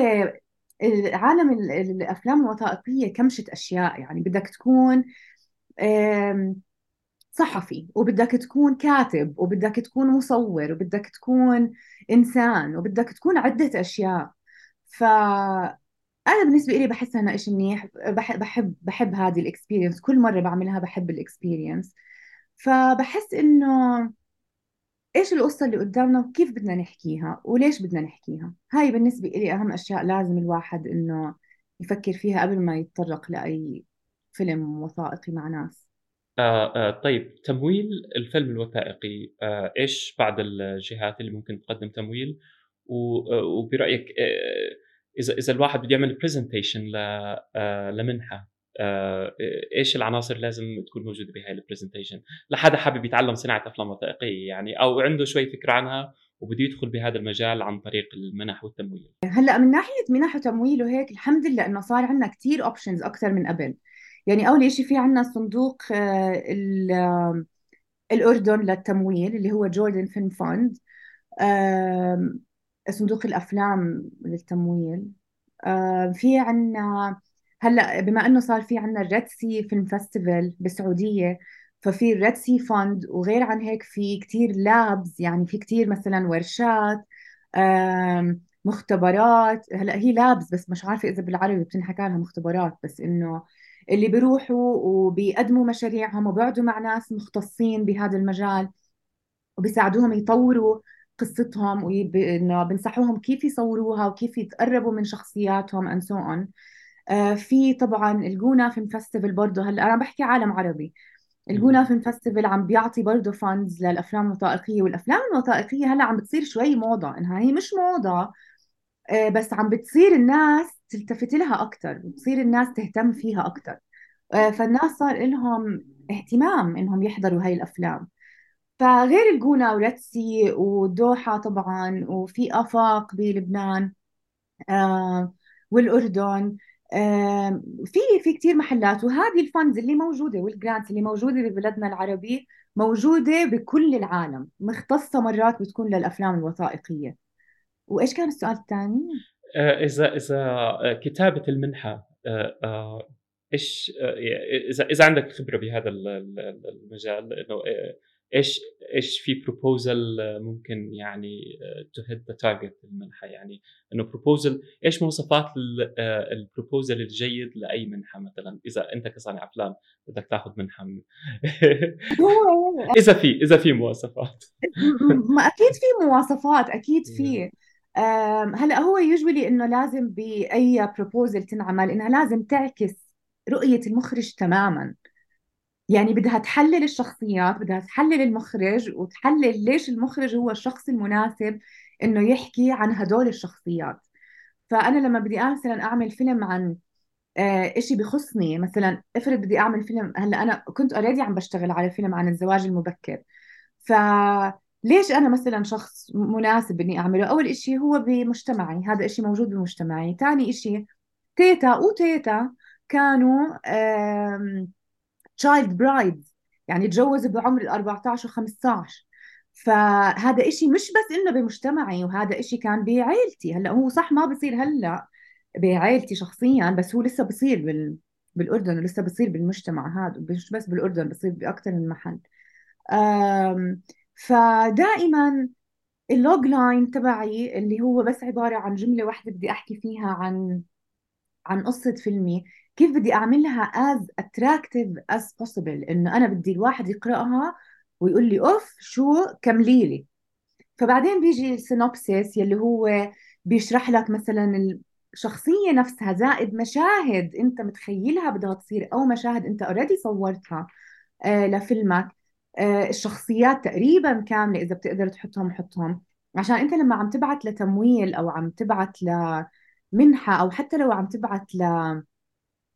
عالم الأفلام الوثائقية كمشة أشياء. يعني بدك تكون صحفي وبدك تكون كاتب وبدك تكون مصور وبدك تكون إنسان وبدك تكون عدة أشياء. ف أنا بالنسبة لي بحس أنها إشي منيح بحب بحب بحب هذه ال experience. كل مرة بعملها بحب ال experience. فبحس إنه إيش القصة اللي قدامنا وكيف بدنا نحكيها وليش بدنا نحكيها. هاي بالنسبة لي أهم أشياء لازم الواحد إنه يفكر فيها قبل ما يتطرق لأي فيلم وثائقي مع ناس. آه آه طيب تمويل الفيلم الوثائقي آه إيش بعض الجهات اللي ممكن تقدم تمويل؟ آه، وبرأيك آه اذا إذا الواحد بده يعمل presentation آه لمنحة آه إيش العناصر لازم تكون موجودة بهاي ال presentation لحدا حابب يتعلم صناعة أفلام وثائقية يعني أو عنده شوي فكرة عنها وبده يدخل بهذا المجال عن طريق المنح والتمويل. هلأ من ناحية منح وتمويل وهيك الحمد لله إنه صار عندنا كثير options أكثر من قبل. يعني أول شيء في عندنا صندوق آه، الأردن للتمويل اللي هو Jordan Film Fund صندوق الأفلام للتمويل. في عندنا هلأ بما إنه صار في عندنا ال Red Sea Film Festival بالسعودية ففي ال Red Sea Fund وغير عن هيك في كتير labs يعني في كتير مثلا ورشات مختبرات. هلأ هي labs بس مش عارفة إذا بالعربي بتنحكى لها مختبرات بس إنه اللي بيروحوا وبيقدموا مشاريعهم وبيقعدوا مع ناس مختصين بهذا المجال وبيساعدوهم يطوروا قصتهم وانه بنصحوهم كيف يصوروها وكيف يتقربوا من شخصياتهم and so on. آه في طبعا الجونة Film Festival برضه هلأ أنا بحكي عالم عربي. الجونة Film Festival عم بيعطي برضه funds للأفلام الوثائقية والأفلام الوثائقية هلأ عم بتصير شوي موضة إنها هي مش موضة آه بس عم بتصير الناس تلتفت لها أكثر بتصير الناس تهتم فيها أكثر آه فالناس صار لهم اهتمام إنهم يحضروا هاي الأفلام. فغير الجونة و Red Sea ودوحة طبعا وفي آفاق بلبنان آه والأردن آه في في كثير محلات وهذه ال funds اللي موجودة وال grants اللي موجودة ببلدنا العربي موجودة بكل العالم مختصة مرات بتكون للأفلام الوثائقية وإيش كان السؤال الثاني؟ آه إذا إذا كتابة المنحة إيش إذا إذا عندك خبرة بهذا المجال إنه إيش إيش في proposal ممكن يعني to hit the target المنحة؟ يعني إنه proposal إيش مواصفات ال proposal الجيد لأي منحة مثلا؟ إذا أنت كصانع أفلام بدك تاخذ منحة من [LAUGHS] [LAUGHS] إذا في إذا في مواصفات. [LAUGHS] ما أكيد في مواصفات أكيد في. هلأ هو usually إنه لازم بأي proposal تنعمل إنها لازم تعكس رؤية المخرج تماما. يعني بدها تحلل الشخصيات بدها تحلل المخرج وتحلل ليش المخرج هو الشخص المناسب إنه يحكي عن هدول الشخصيات. فأنا لما بدي مثلا أعمل فيلم عن آه إشي بخصني مثلا افرض بدي أعمل فيلم هلأ أنا كنت already عم بشتغل على فيلم عن الزواج المبكر. فليش أنا مثلا شخص مناسب إني أعمله؟ أول إشي هو بمجتمعي هذا إشي موجود بمجتمعي. ثاني إشي تيتا وتيتا كانوا child brides يعني تجوزوا بعمر ال 14 و 15 فهذا إشي مش بس إنه بمجتمعي وهذا إشي كان بعائلتي. هلأ هو صح ما بصير هلأ بعائلتي شخصيا بس هو لسه بصير بال... بالأردن ولسه بصير بالمجتمع هذا مش بس بالأردن بصير بأكثر من محل. um... فدائما ال log line تبعي اللي هو بس عبارة عن جملة واحدة بدي أحكي فيها عن عن قصة فيلمي كيف بدي اعملها as attractive as possible إنه أنا بدي الواحد يقرأها ويقول لي أوف شو؟ كملي لي. فبعدين بيجي ال synopsis يلي هو بيشرح لك مثلا الشخصية نفسها زائد مشاهد أنت متخيلها بدها تصير أو مشاهد أنت already صورتها آه لفيلمك. آه الشخصيات تقريبا كاملة إذا بتقدر تحطهم حطهم. عشان أنت لما عم تبعت لتمويل أو عم تبعت لمنحة أو حتى لو عم تبعت ل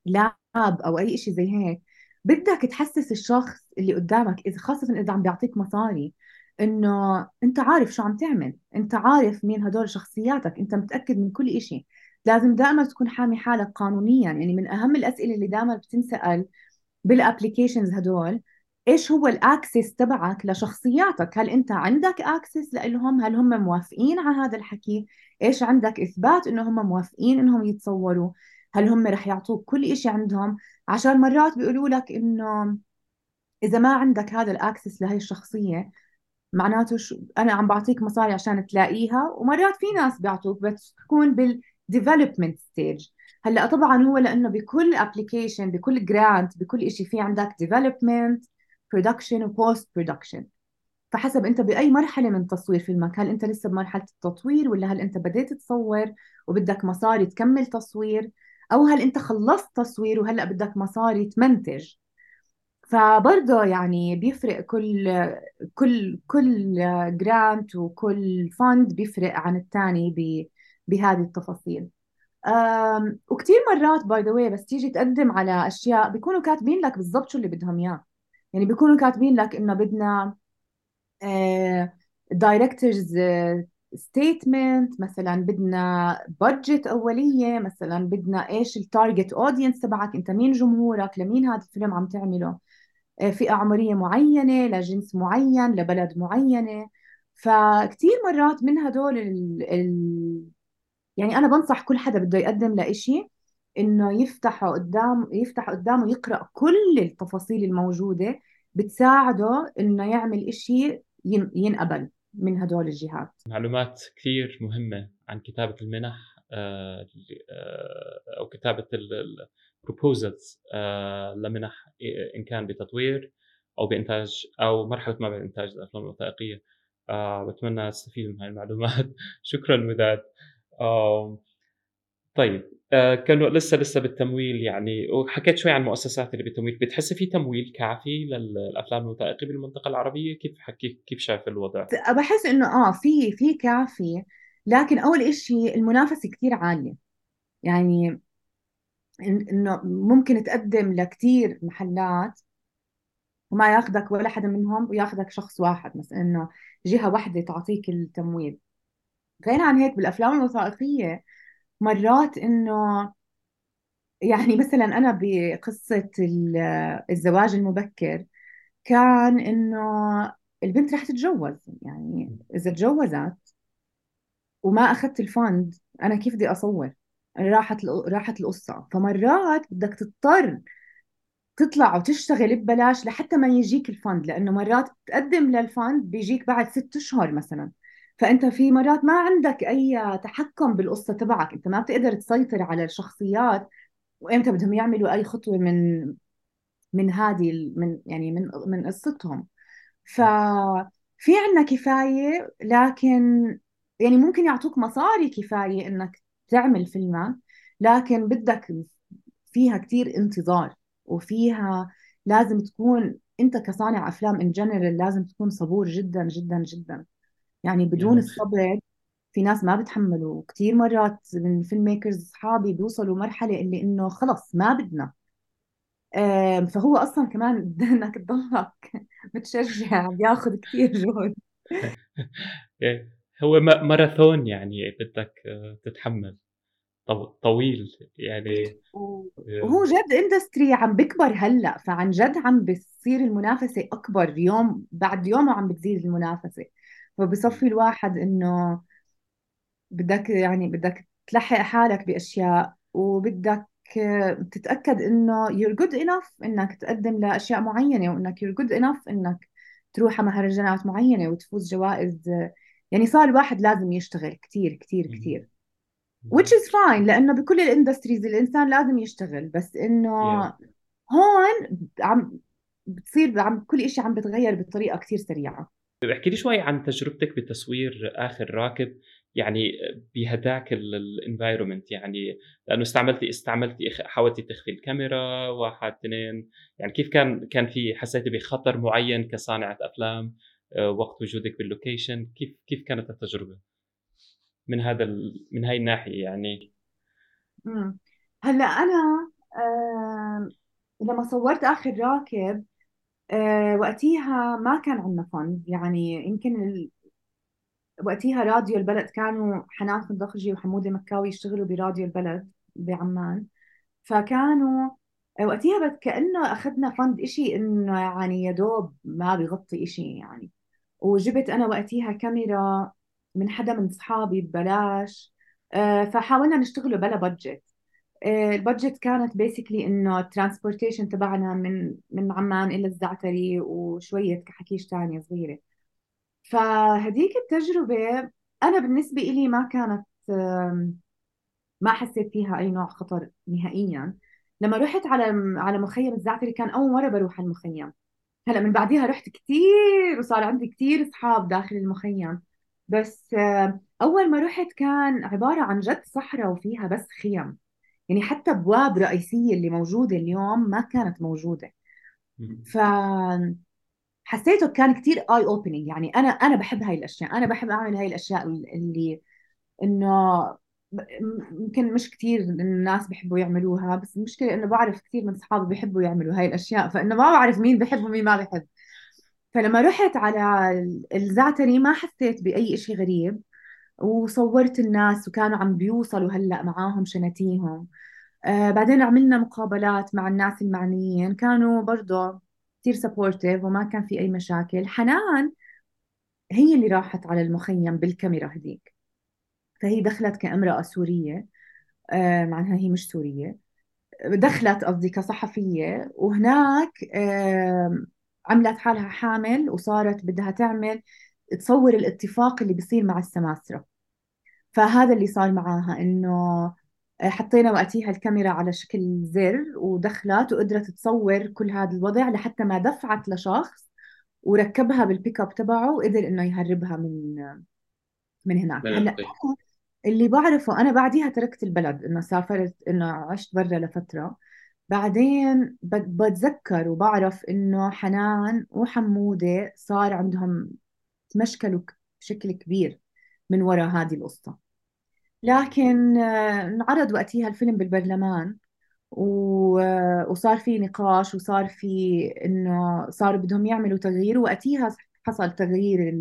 لاب أو أي شيء زي هيك. بدك تحسس الشخص اللي قدامك إذا خاصة إذا عم بيعطيك مصاري إنه أنت عارف شو عم تعمل. أنت عارف مين هدول شخصياتك. أنت متأكد من كل شيء لازم دائما تكون حامي حالك قانونيا. يعني من أهم الأسئلة اللي دائما بتنسأل بال applications هدول إيش هو ال access تبعك لشخصياتك؟ هل أنت عندك access لهم هل هم موافقين على هذا الحكي؟ إيش عندك إثبات إنه هم موافقين إنهم يتصوروا؟ هل هم رح يعطوك كل إشي عندهم؟ عشان مرات بيقولوا لك إنه إذا ما عندك هذا ال access لهي الشخصية معناته شو؟ أنا عم بعطيك مصاري عشان تلاقيها ومرات في ناس بيعطوك بس تكون بال development stage هلأ طبعا هو لأنه بكل application بكل grant بكل شيء في عندك development production و post-production فحسب أنت بأي مرحلة من تصوير فيلمك هل أنت لسه بمرحلة التطوير ولا هل أنت بديت تصور وبدك مصاري تكمل تصوير؟ أو هل أنت خلصت تصوير وهلأ بدك مصاري تمنتج فبرضه يعني بيفرق كل كل كل grant وكل fund بيفرق عن الثاني بهذه التفاصيل. وكثير مرات by the بس تيجي تقدم على أشياء بيكونوا كاتبين لك بالضبط شو اللي بدهم إياه. يعني بيكونوا كاتبين لك إنه بدنا director's statement مثلا بدنا budget أولية مثلا بدنا إيش ال target audience تبعك أنت مين جمهورك لمين هذا الفيلم عم تعمله؟ آه، فئة عمرية معينة لجنس معين لبلد معينة. فكتير مرات من هدول ال... ال... يعني أنا بنصح كل حدا بده يقدم لإشي إنه يفتحه قدام يفتح قدامه يقرأ كل التفاصيل الموجودة بتساعده إنه يعمل إشي ينقبل. من هدول الجهات. معلومات كثير مهمة عن كتابة المنح آه، آه، أو كتابة البروبوزلز آه، لمنح إن كان بتطوير أو بإنتاج أو مرحلة ما بعد إنتاج الأفلام الوثائقية. بتمنى أستفيد من هاي المعلومات. [LAUGHS] شكرا مداد. طيب كانوا لسه لسه بالتمويل يعني. وحكيت شوي عن المؤسسات اللي بالتمويل. بتحسي في تمويل كافي للأفلام الوثائقيه بالمنطقة العربية؟ كيف حكي كيف شايف الوضع؟ بحس إنه آه في في كافي لكن أول شيء المنافسة كثير عالية. يعني إنه ممكن تقدم لكثير محلات وما ياخذك ولا حدا منهم وياخذك شخص واحد مثلا إنه جهة واحدة تعطيك التمويل. غير عن هيك بالأفلام الوثائقية مرات إنه يعني مثلا أنا بقصة الزواج المبكر كان إنه البنت رح تتجوز يعني إذا تجوزت وما أخذت الفند أنا كيف بدي أصور؟ راحت راحت القصة. فمرات بدك تضطر تطلع وتشتغل ببلاش لحتى ما يجيك الفند لأنه مرات تقدم للفند بيجيك بعد ست أشهر مثلا. فأنت في مرات ما عندك أي تحكم بالقصة تبعك. أنت ما بتقدر تسيطر على الشخصيات. وإمتى بدهم يعملوا أي خطوة من من هذه من يعني من من قصتهم. ففي عندنا كفاية لكن يعني ممكن يعطوك مصاري كفاية إنك تعمل فيلمك لكن بدك فيها كثير انتظار. وفيها لازم تكون أنت كصانع أفلام in general لازم تكون صبور جدا جدا جدا. يعني بدون الصبر في ناس ما بتحملوا. كثير مرات من filmmakers اصحابي بيوصلوا مرحلة اللي إنه خلص ما بدنا. فهو أصلا كمان [LAUGHS] إنك تضلك متشجع بياخذ كثير جهد. [LAUGHS] إيه، هو ماراثون يعني بدك آه، تتحمل. طويل يعني. وهو جد اندستري عم بكبر هلأ فعن جد عم بتصير المنافسة أكبر يوم بعد يوم وعم بتزيد المنافسة. فبصفي الواحد إنه بدك يعني بدك تلحق حالك بأشياء وبدك تتأكد إنه you're good enough إنك تقدم لأشياء معينة وإنك you're good enough إنك تروح على مهرجانات معينة وتفوز جوائز. يعني صار الواحد لازم يشتغل كثير كثير كثير which is fine لأنه بكل الاندستريز الإنسان لازم يشتغل بس إنه هون عم بتصير عم كل شيء عم بتغير بطريقة كثير سريعة. احكي لي شوي عن تجربتك بتصوير آخر راكب يعني بهداك ال environment يعني لأنه استعملتي استعملتي حاولتي تخفي الكاميرا واحد اثنين يعني كيف كان كان في حسيتي بخطر معين كصانعة أفلام آه، وقت وجودك بال location؟ كيف كيف كانت التجربة من هذا من هاي الناحية يعني؟ هلأ أنا آه لما صورت آخر راكب آه وقتها ما كان عندنا fund. يعني يمكن ال... وقتها راديو البلد كانوا حنان خندقجي وحمودة مكاوي يشتغلوا براديو البلد بعمان. فكانوا آه، وقتها بس كأنه أخذنا fund إشي إنه يعني يا دوب ما بيغطي إشي يعني. وجبت أنا وقتها كاميرا من حدا من أصحابي ببلاش. آه، فحاولنا نشتغله بلا budget ال budget كانت basically إنه ال transportation تبعنا من من عمان إلى الزعتري وشوية كحكيش ثانية صغيرة. فهديك التجربة أنا بالنسبة إلي ما كانت ما حسيت فيها أي نوع خطر نهائيا. لما رحت على على مخيم الزعتري كان أول مرة بروح على المخيم. هلأ من بعديها رحت كثير وصار عندي كثير اصحاب داخل المخيم. بس أول ما رحت كان عبارة عن جد صحراء وفيها بس خيم. يعني حتى أبواب رئيسية اللي موجودة اليوم ما كانت موجودة. ف حسيته كان كثير eye opening يعني أنا أنا بحب هاي الأشياء. أنا بحب أعمل هاي الأشياء اللي إنه يمكن مش كثير الناس بيحبوا يعملوها بس المشكلة إنه بعرف كثير من اصحابي بيحبوا يعملوا هاي الأشياء فإنه ما بعرف مين بحب ومين ما بحب. فلما رحت على الزعتري ما حسيت بأي شيء غريب. وصورت الناس وكانوا عم بيوصلوا هلأ معاهم شناتيهم. آه بعدين عملنا مقابلات مع الناس المعنيين. كانوا برضه كثير سبورتيف وما كان في أي مشاكل. حنان هي اللي راحت على المخيم بالكاميرا هذيك فهي دخلت كامرأة سورية. آه معناها هي مش سورية. دخلت قصدي كصحفية. وهناك آه عملت حالها حامل وصارت بدها تعمل تصور الاتفاق اللي بيصير مع السماسرة. فهذا اللي صار معاها إنه حطينا وقتها الكاميرا على شكل زر ودخلت وقدرت تصور كل هذا الوضع لحتى ما دفعت لشخص وركبها بالبيك اب تبعه وقدر إنه يهربها من من هناك. هلأ اللي بعرفه أنا بعديها تركت البلد إنه سافرت إنه عشت برا لفترة. بعدين بتذكر وبعرف إنه حنان وحمودة صار عندهم تمشكلوا بشكل كبير. من وراء هذه القصة. لكن آه، انعرض وقتها الفيلم بالبرلمان وصار في نقاش وصار في إنه صار بدهم يعملوا تغيير وقتها حصل تغيير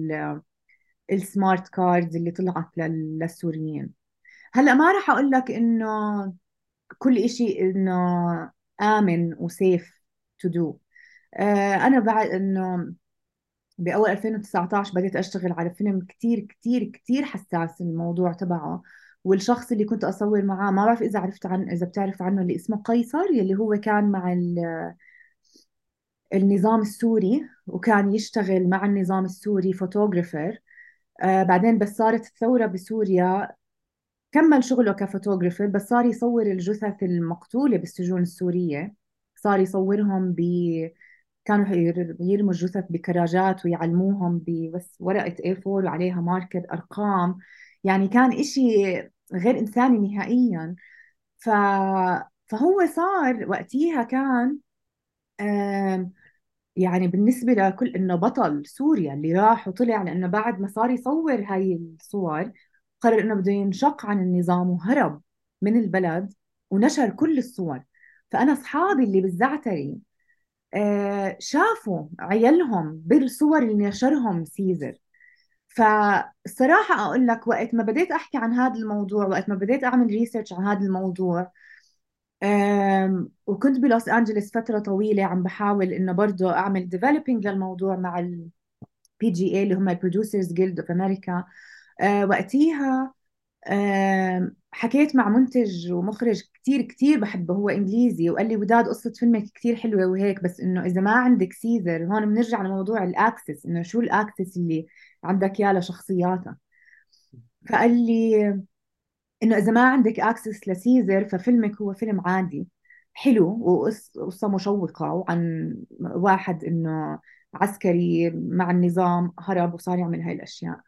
السمارت كاردز اللي طلعت للسوريين. هلأ ما راح أقول لك إنه كل إشي إنه آمن وسيف to do أنا بعد إنه بأول 2019 بديت أشتغل على فيلم كتير كتير كتير حساس الموضوع تبعه. والشخص اللي كنت أصور معاه ما بعرف إذا عرفت عن إذا بتعرف عنه اللي اسمه قيصر يلي هو كان مع النظام السوري وكان يشتغل مع النظام السوري photographer آه بعدين بس صارت الثورة بسوريا كمل شغله ك photographer بس صار يصور الجثث المقتولة بالسجون السورية. صار يصورهم ب كانوا يرموا الجثث بكراجات ويعلموهم ببس ورقة A4 وعليها ماركر أرقام. يعني كان إشي غير إنساني نهائيا. ف... فهو صار وقتها كان يعني بالنسبة لكل إنه بطل سوريا اللي راح وطلع لأنه بعد ما صار يصور هاي الصور قرر إنه بده ينشق عن النظام وهرب من البلد ونشر كل الصور. فأنا أصحابي اللي بالزعتري آه، شافوا عيالهم بالصور اللي نشرهم Caesar. فالصراحة أقول لك وقت ما بديت أحكي عن هذا الموضوع وقت ما بديت أعمل research عن هذا الموضوع وكنت بلوس أنجلوس فترة طويلة عم بحاول إنه برضه أعمل developing للموضوع مع ال PGA اللي هم ال Producers Guild of America وقتيها حكيت مع منتج ومخرج كتير كتير بحبه هو إنجليزي وقال لي وداد قصة فيلمك كتير حلوة وهيك بس إنه إذا ما عندك Caesar هون بنرجع لموضوع ال access إنه شو ال access اللي عندك إياه لشخصياتها فقال لي إنه إذا ما عندك access ل Caesar ففيلمك هو فيلم عادي حلو وقصة مشوقة وعن واحد إنه عسكري مع النظام هرب وصار يعمل هاي الأشياء.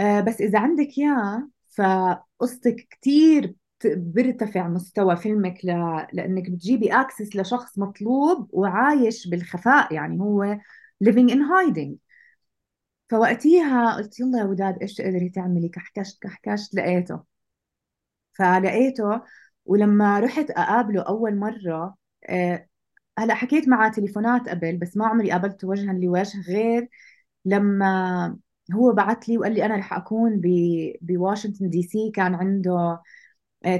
آه بس إذا عندك إياه فقصتك كثير بيرتفع مستوى فيلمك ل... لأنك بتجيبي اكسس لشخص مطلوب وعايش بالخفاء يعني هو living in hiding. فوقتيها قلت يلا يا وداد إيش تقدري تعملي؟ كحكشت كحكشت لقيته. فلقيته ولما رحت أقابله أول مرة آه، هلأ حكيت معه تليفونات قبل بس ما عمري قابلته وجها لوجه غير لما هو بعث لي وقال لي أنا رح أكون بواشنطن دي سي. كان عنده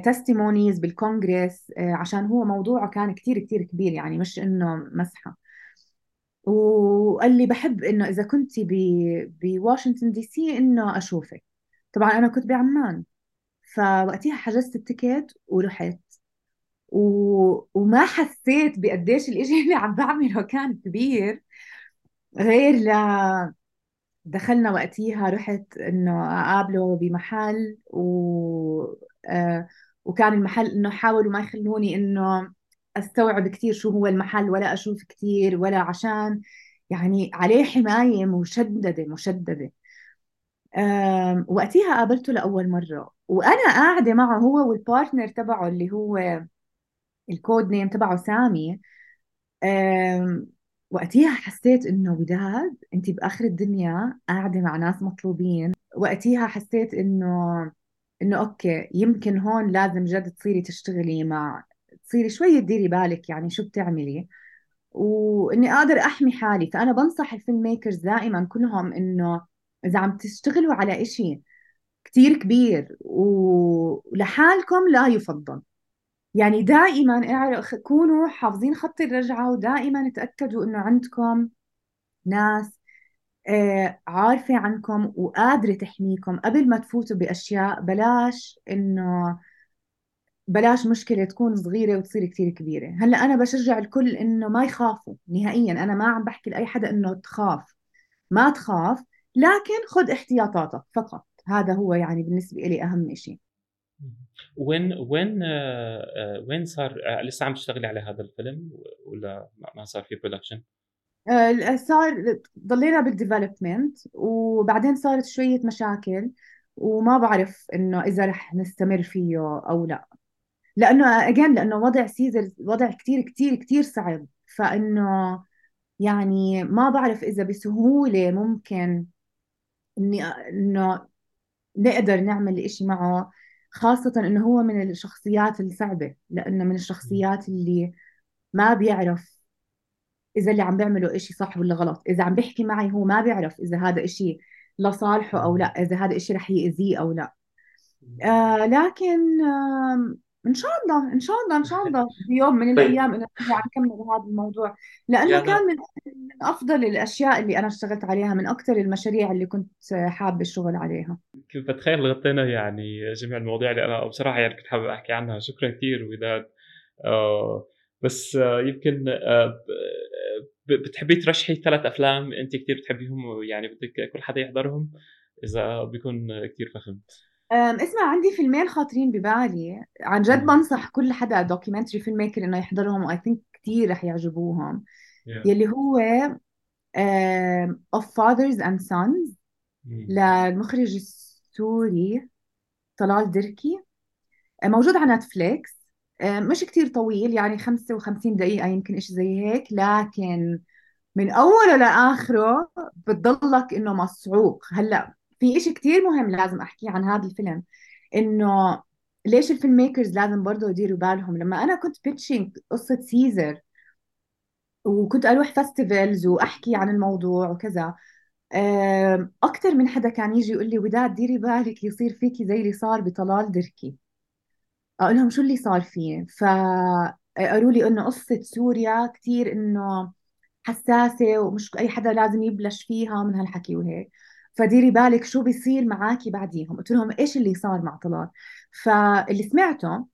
testimonies آه، بالكونغرس آه، عشان هو موضوعه كان كتير كتير كبير يعني مش إنه مزحة. وقال لي بحب إنه إذا كنت بواشنطن دي سي إنه أشوفك. طبعا أنا كنت بعمان. فوقتها حجزت التيكت ورحت. و... وما حسيت بقديش الإشي اللي عم بعمله كان كبير غير ل دخلنا وقتيها رحت إنه أقابله بمحل و آه وكان المحل إنه حاولوا ما يخلوني إنه أستوعب كثير شو هو المحل ولا أشوف كثير ولا عشان يعني عليه حماية مشددة مشددة. وقتها قابلته لأول مرة. وأنا قاعدة معه هو وال partner تبعه اللي هو ال code name تبعه سامي. وقتها حسيت إنه وداد أنت بآخر الدنيا قاعدة مع ناس مطلوبين. وقتها حسيت إنه إنه okay يمكن هون لازم جد تصيري تشتغلي مع تصيري شوي تديري بالك يعني شو بتعملي. وإني أقدر أحمي حالي. فأنا بنصح ال filmmakers دائما كلهم إنه إذا عم تشتغلوا على إشي كتير كبير ولحالكم لا يفضل. يعني دائما كونوا حافظين خط الرجعة ودائما تأكدوا إنه عندكم ناس آه، عارفة عنكم وقادرة تحميكم قبل ما تفوتوا بأشياء. بلاش إنه بلاش مشكلة تكون صغيرة وتصير كثير كبيرة. هلأ أنا بشجع الكل إنه ما يخافوا نهائيا. أنا ما عم بحكي لأي حدا إنه تخاف. ما تخاف لكن خذ احتياطاتك فقط. هذا هو يعني بالنسبة لي أهم شيء وين وين آه، آه، وين صار آه، لسه عم تشتغلي على هذا الفيلم ولا ما صار في production؟ صار ضلينا بال development وبعدين صارت شوية مشاكل وما بعرف إنه إذا رح نستمر فيه أو لا. لأنه again لأنه وضع Caesar وضع كتير كتير كتير صعب. فإنه يعني ما بعرف إذا بسهولة ممكن إني إنه نقدر نعمل إشي معه. خاصة إنه هو من الشخصيات الصعبة لأنه من الشخصيات اللي ما بيعرف إذا اللي عم بيعمله إشي صح ولا غلط. إذا عم بيحكي معي هو ما بيعرف إذا هذا إشي لصالحه أو لا إذا هذا إشي رح يأذيه أو لا. آه لكن آه إن شاء الله إن شاء الله إن شاء الله. [LAUGHS] بيوم من طيب. الأيام أنا عم كمل هذا الموضوع. لأنه يعني كان من من أفضل الأشياء اللي أنا اشتغلت عليها من أكثر المشاريع اللي كنت حابة الشغل عليها. كنت بتخيل غطينا يعني جميع المواضيع اللي أنا بصراحة يعني كنت حابب أحكي عنها. شكرا كثير وداد آه بس آه يمكن آه بتحبي ترشحي ثلاث أفلام أنت كثير بتحبيهم يعني بدك كل حدا يحضرهم؟ إذا بيكون كثير فخم. اسمع عندي فيلمين خاطرين ببالي. عن جد بنصح كل حدا documentary filmmaker إنه يحضرهم و I think كثير رح يعجبوهم. Yeah. يلي هو of Fathers and Sons للمخرج السوري طلال دركي. موجود على نتفليكس مش كتير طويل يعني 55 دقيقة يمكن إشي زي هيك. لكن من أوله لآخره بتضلك إنه مصعوق هلأ في إشي كتير مهم لازم أحكيه عن هذا الفيلم إنه ليش ال filmmakers لازم برضه يديروا بالهم؟ لما أنا كنت ب pitching قصة سيزر وكنت أروح festivals وأحكي عن الموضوع وكذا أكثر من حدا كان يجي يقول لي وداد ديري بالك يصير فيكي زي اللي صار بطلال دركي. أقول لهم شو اللي صار فيه؟ فقالوا لي إنه قصة سوريا كثير إنه حساسة ومش أي حدا لازم يبلش فيها من هالحكي وهيك. فديري بالك شو بيصير معاكي بعديهم. قلت لهم إيش اللي صار مع طلال؟ فاللي سمعته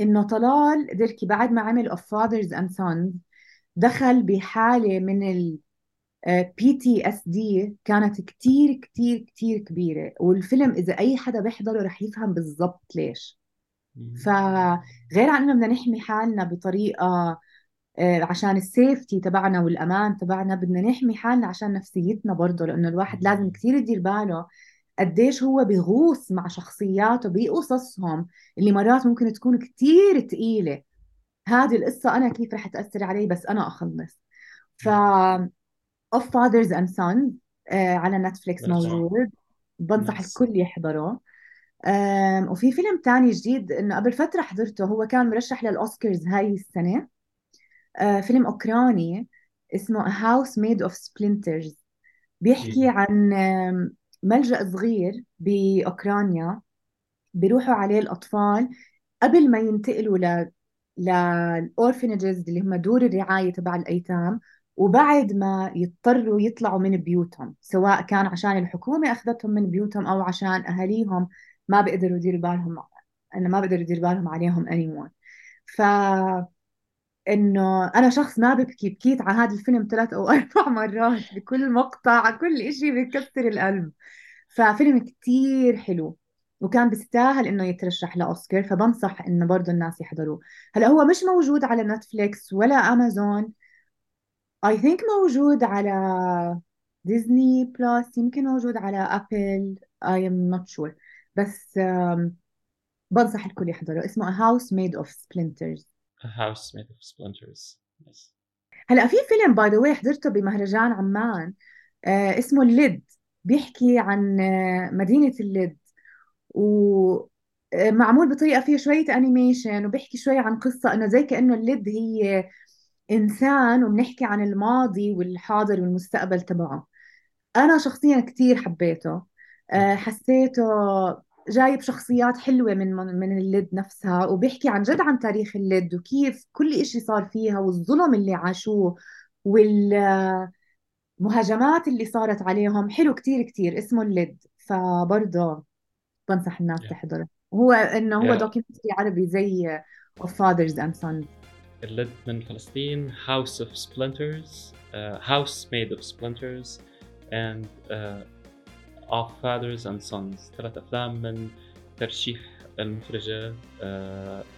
إنه طلال دركي بعد ما عمل of fathers and sons دخل بحالة من ال PTSD كانت كتير كتير كتير كبيرة. والفيلم إذا أي حدا بيحضره رح يفهم بالضبط ليش. فغير عن إنه بدنا نحمي حالنا بطريقة آه، عشان ال safety تبعنا والأمان تبعنا بدنا نحمي حالنا عشان نفسيتنا برضه لأنه الواحد لازم كثير يدير باله قديش هو بغوص مع شخصياته بقصصهم اللي مرات ممكن تكون كثير ثقيله هذه القصة أنا كيف رح تأثر علي؟ بس أنا أخلص. ف fathers and sons آه على نتفليكس موجود. بنصح الكل يحضره. وفي فيلم تاني جديد إنه قبل فترة حضرته هو كان مرشح للأوسكارز هاي السنة. آه، فيلم أوكراني اسمه A House Made of Splinters. بيحكي عن ملجأ صغير بأوكرانيا بيروحوا عليه الأطفال قبل ما ينتقلوا ل للأورفنجز اللي هم دور الرعاية تبع الأيتام وبعد ما يضطروا يطلعوا من بيوتهم سواء كان عشان الحكومة أخذتهم من بيوتهم أو عشان أهاليهم ما بيقدروا يديروا بالهم أنه ما بيقدروا يديروا بالهم عليهم anymore. ف إنه أنا شخص ما ببكي بكيت على هذا الفيلم ثلاث أو [LAUGHS] أربع مرات بكل مقطع كل إشي بكسر القلب. ففيلم كتير حلو وكان بيستاهل إنه يترشح لأوسكار فبنصح إنه برضه الناس يحضروه. هلأ هو مش موجود على نتفليكس ولا امازون I think موجود على ديزني بلس يمكن موجود على ابل I am not sure بس بنصح الكل يحضره اسمه Made of Splinters. A house made of splinters. هلا في فيلم by the way حضرته بمهرجان عمان آه اسمه اللد بيحكي عن آه مدينة اللد. ومعمول آه، بطريقة فيها شوية animation وبيحكي شوية عن قصة إنه زي كأنه اللد هي إنسان وبنحكي عن الماضي والحاضر والمستقبل تبعه. أنا شخصيا كثير حبيته. آه حسيته جايب شخصيات حلوة من من اللد نفسها وبيحكي عن جد عن تاريخ اللد وكيف كل إشي صار فيها والظلم اللي عاشوه والمهاجمات اللي صارت عليهم. حلو كتير كتير اسمه اللد. فبرضه بنصح الناس تحضره. هو إنه هو Yeah. documentary عربي زي of fathers and sons. اللد من فلسطين House of Splinters uh, House Made of Splinters and uh, Of Fathers and Sons ثلاث أفلام من ترشيح المخرجة uh,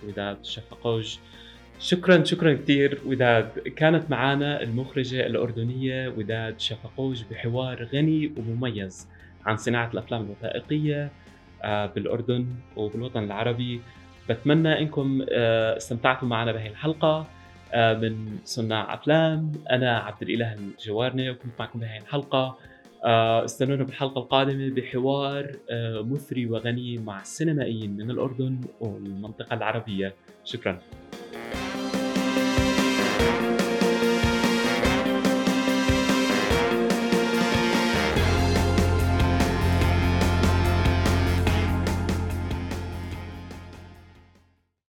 وداد شفقوج شكرا شكرا كثير وداد. كانت معنا المخرجة الأردنية وداد شفقوج بحوار غني ومميز عن صناعة الأفلام الوثائقية آه، بالأردن وبالوطن العربي. بتمنى إنكم آه، استمتعتوا معنا بهي الحلقة آه، من صناع أفلام. أنا عبد الإله الجوارني وكنت معكم بهي الحلقة. آه، استنونا بالحلقة القادمة بحوار آه، مثري وغني مع السينمائيين من الأردن والمنطقة العربية. شكرا.